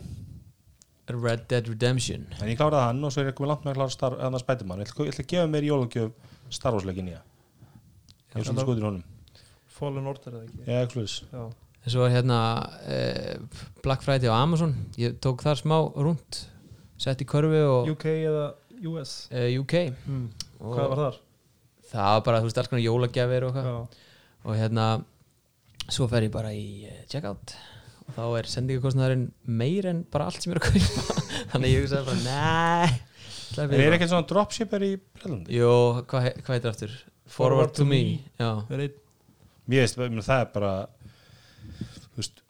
Red Dead Redemption
en ég kláraði hann og svo er ég komið langt með að klára Star, hérna Spiderman, ég ætla, ég ætla að gefa mér í jólagjöf Star Wars leikin í það ég er svona
Já.
skotin honum
Fallen Order eða ekki
ég ekki
Já.
En svo er hérna uh, Black Friday á Amazon Ég tók þar smá rúnt Sett í körfi og
UK eða US
uh, UK
mm. Hvað var þar?
Það var bara, þú veist, alls konar jólagjafir og. Og hérna Svo fer ég bara í uh, checkout þá er sendingakostnaðurinn meir en bara allt sem ég er að kaupa. Þannig ég hugsaði bara, nei
en er ekkert svona dropshipper í Brellandi
Jó, hvað hvað heitir aftur? Forward, to, me,
einn?
Mér veist, það er bara veist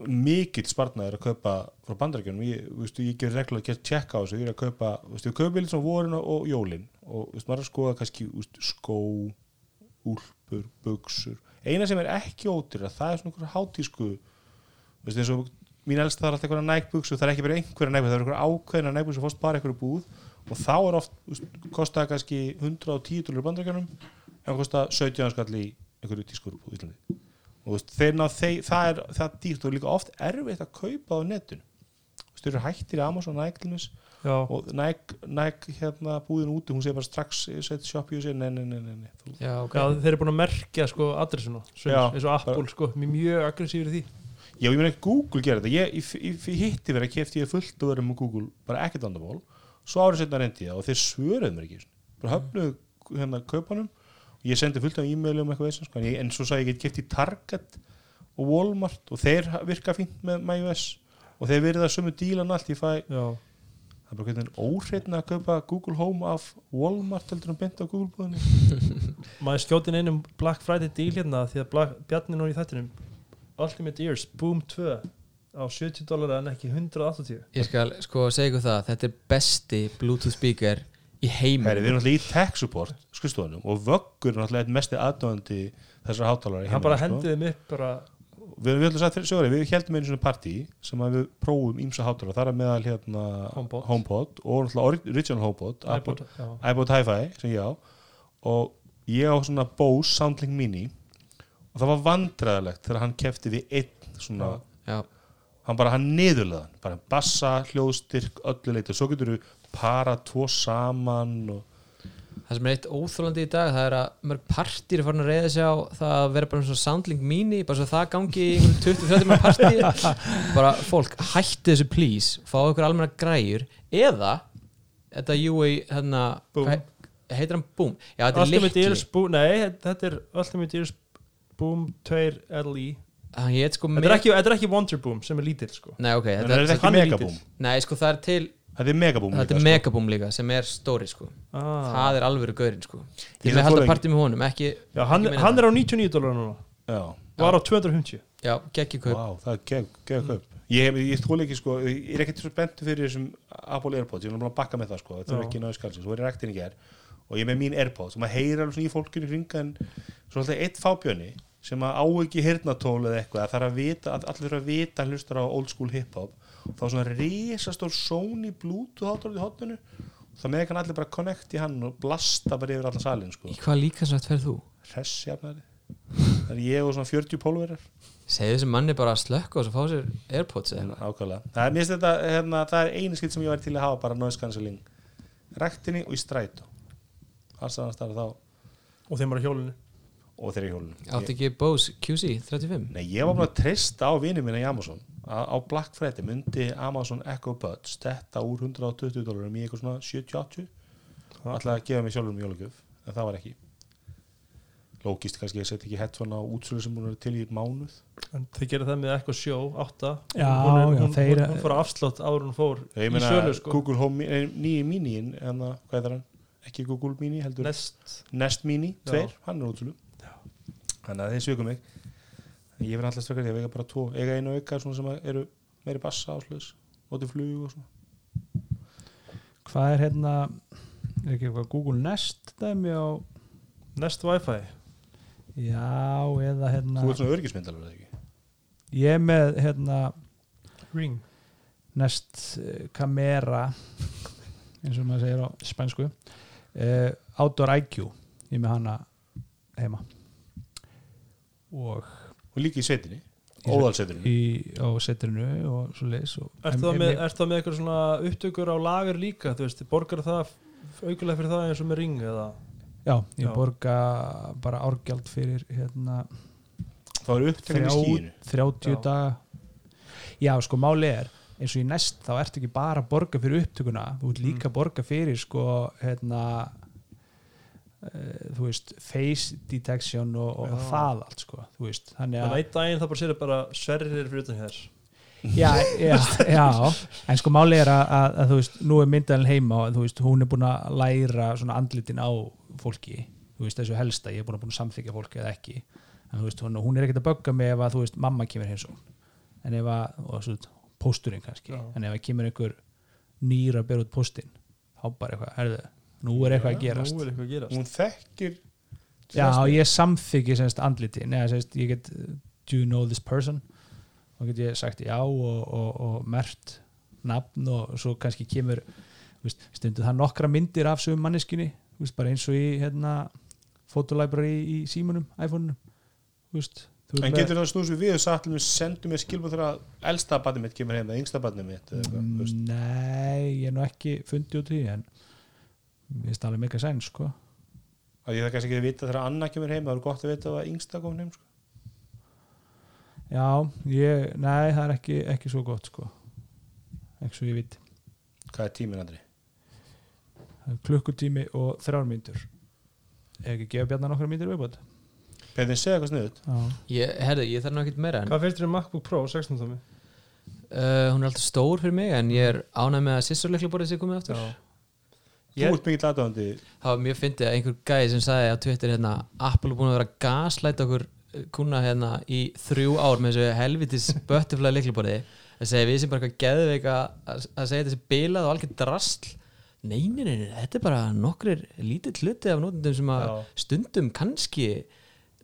mikill spartnaður að kaupa frá bandarækjunum ég, ég ger reglulega að gera tjekka á þessu. Ég er að kaupa, ég kaupa litt svona vorin og, jólin. Og veist, maður er að skoða kannski veist, skó, úlpur buksur, eina sem er ekki ótir það er svona einhver hátísku þú veist, eins og mín elst það er alltaf einhverja nækbuksu, það er ekki bara einhverja nækbuksu það er einhverja ákveðina nækbuksu, fórst bara einhverju búð. Og þá er oft, veist, kostaði kannski 110 dólar bandarækjunum en það kostaði 17 skall í einhverju tískurubúð í Íslandi. Og veist, þeir það er það dýrt og líka oft erfitt að kaupa á netinu. Þú veist, hættir í Amazon
Já.
og Nike, Nike hérna búðin úti, hún segir bara strax set shop say, nei, nei, nei, nei,
já, ok.
Já, þeir eru búin að merkja sko
Já.
eins og Apple sko, mjög aggressífur í því
já, ég meina Google gerir þetta. Ég, ég, ég, hitti verið að kefti ég fullt og verið með Google, bara ekkert vandamál. Svo árið setna reyndi ég það og þeir svöruðu mér ekki bara höfnuðu hérna kaupanum og ég sendi fullt af e-mailum eitthvað veist, sko, en, svo sagði ég get kefti Target og Walmart og þeir virka fínt með MyOS og þeir verið það sömu dílan allt ég fæ
Já,
Það er bara hvernig óhreitna að kaupa Google Home af Walmart heldur en beint á Google búðinni.
maður skjótin einum Black Friday deal hérna því að Black, Ultimate Ears Boom 2 á 70 dólar en ekki 180
Ég skal sko segja ykkur það Þetta er besti Bluetooth speaker í heiminn
við erum náttúrulega í tech support skrifstofunum og vöggur er einn mesti aðdóðandi þessar hátalara í
hann bara hendiði mig upp bara
Við, við, við, sögurinn, við heldum einu svona partí sem að við prófum ímsa hátalara, þar er meðal hérna
HomePod.
HomePod og original HomePod
iPod, já.
iPod Hi-Fi sem ég á. Og ég á svona Bose Soundlink Mini og það var vandræðilegt þegar hann kefti við einn svona
Já,
hann bara hann niðurleðan bara bassa, hljóðstyrk, öllu leiti og svo getur þú para tvo saman og
það sem er eitt óþólandi í dag það er að mörg partir er farin að reyða sig á það að vera bara svona soundlink mini bara svo það gangi í einhverjum 20-30 mann partí bara fólk hætti þessu please. Fá ykkur almenna græjur. Eða þetta UI hérna,
Boom.
hvað he- heitir hann? Boom. Já þetta er
Ultimate
likli
Ears Boom, nei, þetta er Ultimate Ears Boom 2 LE
hann hétt sko
Þetta er ekki, þetta er ekki Wonderboom sem er lítill sko.
Nei, ok, þetta,
er ekki megaboom
nei, sko það er til
þetta er megaboom
Þetta er
líka, sko.
megaboom líka sem er stóri sko.
Ah.
Það er alvöru gaurinn sko.
Ég
með halda partí með honum, ekki
Já, hann,
ekki
hann er á 99 dólar núna.
Já,
Var á 250
Já, geggi kaup.
Vá, það er gegn kaup. Ég, hef- ég þóla ekki sko, ég er ekkert svo bentu fyrir þessum Apple Airpods, ég er búin að bakka með það sko. Þetta er ekki náðu skalsins, svo er ég rektin í ger og ég er með mín Airpods. Og maður heyrir alveg svona í fólkinu í hringa en svo alltaf eitt fábjörni sem að á ekki hirnatól eða eitthvað það er að vita, að allir að vita hann hlustar á old school hip-hop og þá er svona risastór Sony Bluetooth hátur í hotninu og það með kann allir bara connect í hann og blasta bara yfir allan salin sko.
Í hvað líkansrætt ferð þú?
hressjafnari það er ég og svona 40 pólverar.
Segðu þessum manni bara að slökka og svo fá sér Airpods eða
ákvæðlega það er, þetta, hérna, það er einu skilt sem ég væri til að hafa bara noise cancelling. Rektinni og í strætó. Alls annars það er þá.
Og þeim var á hjólinu
og þeirri hjólinu
Áttu ekki Bose QC 35?
Nei, ég var bara að treysta á vinið minna í Amazon. Að á Black Friday myndi Amazon Echo Buds þetta úr 120 dólarum í eitthvað svona 70-80 alltaf að gefa mig sjálfur um jólagjöf en það var ekki. Lógist kannski, ég seti ekki headphone á útsölu sem hún er til í mánuð.
En þið gerir það með eitthvað sjó, átta.
Já,
hún, er,
já,
hún,
þeir-
hún, hún fór á afslátt hún fór
ég
í
meina
sko.
Google Home eh, nýji Mini en það, hvað er hann? ekki Google Mini heldur.
Nest.
Nest Mini,
Já.
tveir, hann er útsölu þannig að þeir sögum mig. Ég verð alltaf því að vega bara tvo eiga einu auka svona sem að eru meiri bassa áslöðs og til flug og svona.
Hvað er hérna er ekki eitthvað Google Nest dæmi á
Nest Wi-Fi?
Já, eða hérna
þú ert svona örgismyndalur eða ekki?
Ég er með hérna
Ring.
Nest eh, Camera eins og maður segir á spænsku. Uh, Outdoor IQ ég er með hana heima og
og líka í óðalsveitinni
í, á setrinu og svo leis og,
Ertu það með, það með eitthvað svona upptökur á lager líka, þú veist, borgar það aukulega fyrir það eins og með ring eða
já, ég
Já.
borga bara árgjald fyrir hérna
þá eru upptökan í skíinu
30
Já.
daga já sko máli er eins og í næst þá ertu ekki bara að borga fyrir upptökuna þú ert líka að borga fyrir sko hérna þú veist face detection og, og það allt sko veist þannig að
einn daginn það bara sér bara sverrir fyrir utan hér
já, já, já, en sko máli er að, að, að þú veist, nú er myndalinn heima og þú veist, hún er búin að læra svona andlitin á fólki þú veist, þessu helsta, ég er búin að, búin að samþykja fólki eða ekki, en þú veist, hún, hún er ekkert að bögga mig ef að, þú veist, mamma kemur hins en ef að, og svo pósturinn kannski,
Já.
en ef að kemur einhver nýra að bera út póstinn þá bara eitthvað, herðu, nú er eitthvað að gerast
Nú er eitthvað að gerast.
Hún þekkir
Já, ég samþykki semst andlitin eða semst ég get do you know this person? Og get ég sagt já og, og, og mert nafn og svo kannski kemur veist, stundu það nokkra myndir af sögum manneskinni bara eins og í hérna, fotolibrary í símunum, iPhone-unum veist,
en
veist
getur það snús við við og sagt sendu mér skilbúð þegar að elsta barnið mitt kemur heim eða yngsta barnið mitt veist.
Nei, ég er nú ekki fundið út í því, en finnst alveg mega sæn sko.
að ég það kannski ekki að vita þegar Anna kemur heim það er gott að vita að yngsta komin heim sko.
Já, ég, nei, það er ekki, ekki svo gott sko. ekki svo ég viti
hvað er tíminn andri?
Er klukkutími og þrjár mínútur ef ekki gefa bjarnar nokkra mínútur viðbót
Peðin segja eitthvað sniðut
Já,
Ég, herðu, ég þarf nú ekkert meira en
Hvað finnst þér um MacBook Pro 16 tómi?
uh, Hún er alltaf stór fyrir mig en ég er ánægð með að sýsturleikla borðið sér komið aftur
þú ert mikið lataðandi
Það var mjög fyndið að einhver gæði sem sagði á Twitter hérna, Apple er búin að vera að gaslæta okkur eh, kuna hérna í þrjú ár með þessu helvitis butterfly leiklaborði að segja við sem bara eitthvað geðveika að að segja þessi bilað og algjör drastl nei, nei, nei, nei, þetta er bara nokkrir lítill hluti af nótundum sem að
Já.
stundum kannski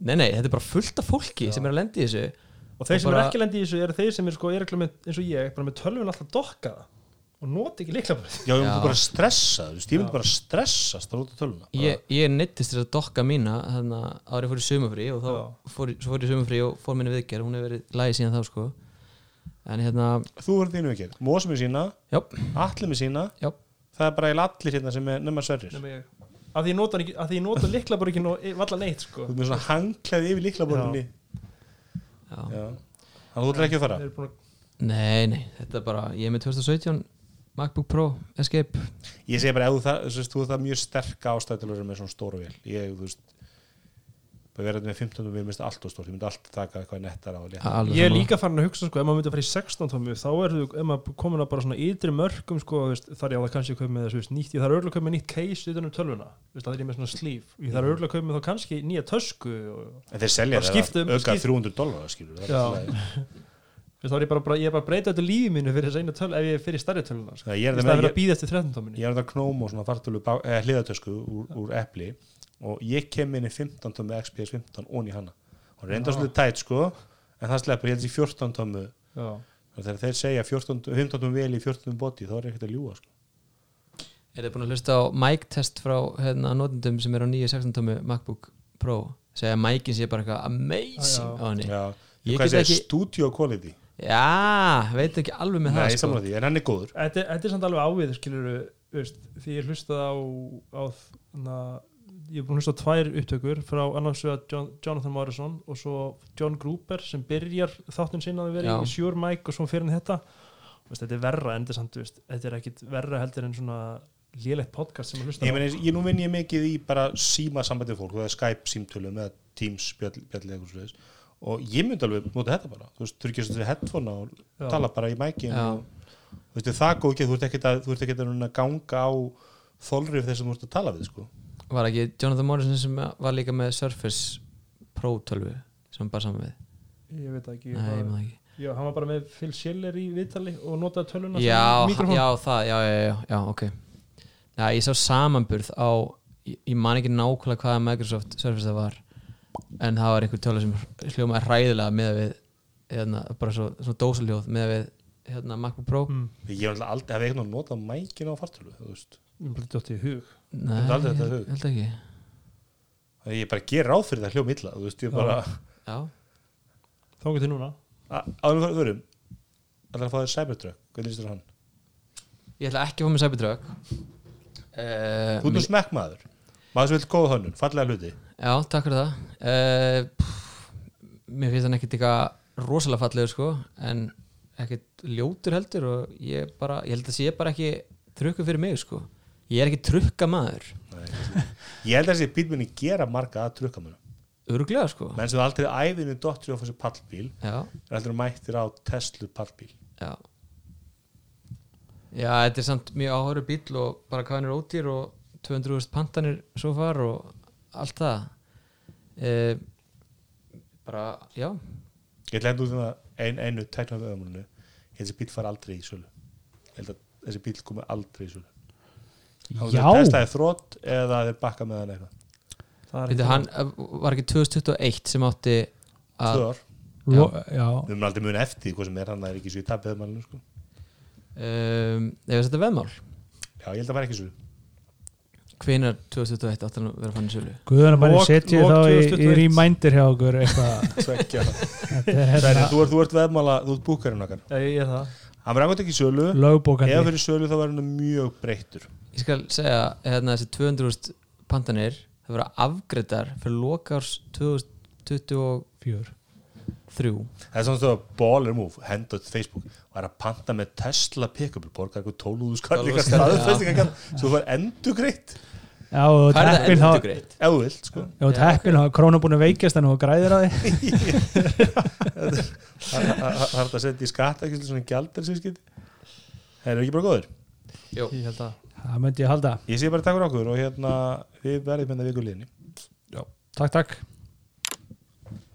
nei, nei, þetta er bara fullt af fólki sem er að lendi í þessu.
Og þeir
Og
sem
bara-
er ekki lendi í þessu eru þeir sem er sko er eins og ég, bara með tölvun alltaf dokkaða og noti ekki líklabrið
já, ég myndi bara stressa þú veist, ég myndi bara stressast að út á töluna
ég, ég neittist þess að dokka mína þannig að árið fór í sumafrí og þá fór, svo fór í sumafrí og fór minni viðgerð. Hún hefur verið lægi síðan þá sko. En hérna,
þú verður þínu ekki, Mósa með sína.
Já,
Allir með sína.
Já.
Það er bara eiginlega allir hérna sem er nema sverrir.
Nema ég. Af því ég nota, hann ekki, af því ég nota líklabrið ekki nó- valla neitt sko.
Þú ert með svona hangklæði yfir líklaborðinni
Já.
já. þannig að þú ætlar ekki að fara?
Þeir eru búin að-
Nei, nei, þetta er bara Ég er með 2017 MacBook Pro Escape.
Ég segi bara, það, þú veist, þú það mjög sterk ástæð til að vera með svona stóra vél. Ég, þú veist bara þetta með 15 við minnst allt og stórt, ég myndi alltaf taka eitthvað nettar á og.
Alveg
Ég er líka farin að hugsa sko, ef maður myndi að fara í 16 tómi þá er þú, ef maður komin að bara svona ytri mörgum sko, veist, þar ég það kannski að kaupa með þessu nýtt, ég þarf örgulega að kaupa með nýtt case utan um tölvuna, það er ég með svona slíf ég þarf örgulega að kaupa með þá kannski nýja tösku og,
En þeir selja það
skiptum-
auka
skipt-
300 dólar
þá er ég bara, bara, ég er bara að breyta þetta lífi mínu fyrir þess einu töl, ef ég fyrir stærri töluna sko.
Ég er
Í
það
að býða eftir 13 tóminni
ég er það knóm og svona fartölu eh, hliðatösku úr, úr epli og ég kem inn í 15 tómi XPS 15 onni hana og reynda svolítið tætt sko en það sleppur, ég held í 14 tómu
Já.
þegar þeir segja 14, 15 tómi vel í 14 body þá er ekkert að ljúa sko.
Er þið búin að hlusta á mic test frá hérna, notendum sem er á 9.16 tómi MacBook Pro segja að micin sé bara eitthvað amazing
Já, já.
Já,
Ég get ekki-
studio quality
Já, veit ekki alveg með
Nei,
það
ég
sko.
samla því, en hann er góður
Þetta, er- þetta er samt alveg ávið skilur veist, því ég hlustað á, á na, ég er búin að hlusta á tvær upptökur frá annars vegar John, Jonathan Morrison og svo John Gruber sem byrjar þáttun sinna að vera
Já.
í Sure Mike og svo fyrir hann þetta veist, þetta er verra en þetta er samt þetta er ekkit verra heldur en svona lélegt podcast sem að hlusta
Ég,
á
meni, ég nú vinn ég mikið í bara síma sambandið fólk, það er Skype símtölum eða Teams bjall, bjall eitthvað svoleiðis. Og ég myndi alveg nota þetta bara. Þú veist, þú ekki að headphone og
Já.
tala bara í mækin og þú veist, það góð ekki, þú ert ekkert að þú ert ekkert að að ganga á þolrif þess að þú ert að tala við, sko.
Var ekki Jonathan Morrison sem var líka með Surface Pro 12 sem bara saman við?
Ég veit ekki
Nei, ég ekki.
Já, hann var bara með Phil Schiller í viðtali og notaði töluna
já,
sem mikrofón.
já, það, já, já, já, já, ok. Já, ég sá samanburð á ég, ég man ekki nákvæmlega hvaða Microsoft Surface það var en það var einhver tölu sem hljómaði hræðilega með við hérna, bara svo, svona dósaljóð með við hérna, MacBook Pro.
Mm.
ég hef alltaf aldrei, hef eitthvað notað mækin á fartölu þú veist,
Nei,
Þetta er aldrei þetta
ég
hug.
held ekki.
Það ég bara ger ráð fyrir það hljóm illa þú veist, ég bara,
Já,
þángu til núna.
Áður förum Það er að fá þér Cybertruck, hvernig lístur hann?
ég ætla ekki að fá með Cybertruck. Uh,
Þú ert nú smekkmaður. Maður sem vil góða hönnun, fallega hluti
Já, takk fyrir það. Uh, Mér finnst hann ekkit eitthvað rosalega fallegur sko en ekkit ljótur heldur og ég bara, ég held að sé bara ekki trukku fyrir mig sko. Ég er ekki trukka maður
Nei, ég held að þessi bíl muni gera marga að trukka mér
Örglega sko.
Menn sem aldrei æfinu dottir á þessu pallbíl
Já,
er aldrei mættir á Tesla pallbíl.
Já. Já, þetta er samt mjög áhöru bíl og bara hvað hann er ódýr og 200.000 pantanir svo far og allt það. Uh, Bara, já.
Ég held út um það ein, einu tækna held að þessi bíl fara aldrei í sölu. Að þessi bíl komi aldrei í sölu.
Já,
er testaði þrótt eða þeir bakka með hann eitthvað.
Það er ekki-
hann uh, var ekki 2021 sem átti að
tvö ár,
Ro- já.
við erum aldrei mun eftir því hvað sem er hann er ekki svo í tapið manninu sko.
um, ef þetta veðmál.
Já, ég held að vera ekki svo
hvenar 2021 átti hann að vera fann í sölu?
Guðan bara
Lok-
setja þá í, í
2021.
reminder hjá okkur eitthvað. Er
Sverrir,
hérna
þú ert, þú ert veðmála, þú ert búkarinn okkar.
Ég er það.
Hann verður ekki í sölu. Ef
lögbókandi
fyrir sölu þá verður hann mjög breyttur.
Ég skal segja hérna þessi 200.000 pantanir það vera afgreitar fyrir lokárs 2023
fjör
það er svona svo baller move henda út Facebook. Og er að panta með Tesla pick-up borga eitthvað 12.000 skall
12.000
líka
skall,
staðfestingar svo það er endur greitt
Já, og
er það
teppin
sko.
Þá krónu búin að veikjast en þú græðir á því.
Það það- það er þetta að setja í skatt ekki svona gjaldir sem skil það er ekki bara góður
Jú.
Ég held að
Það myndi ég halda.
Ég sé bara takk fyrir okkur og hérna við verðum hérna viku liðni
Takk, takk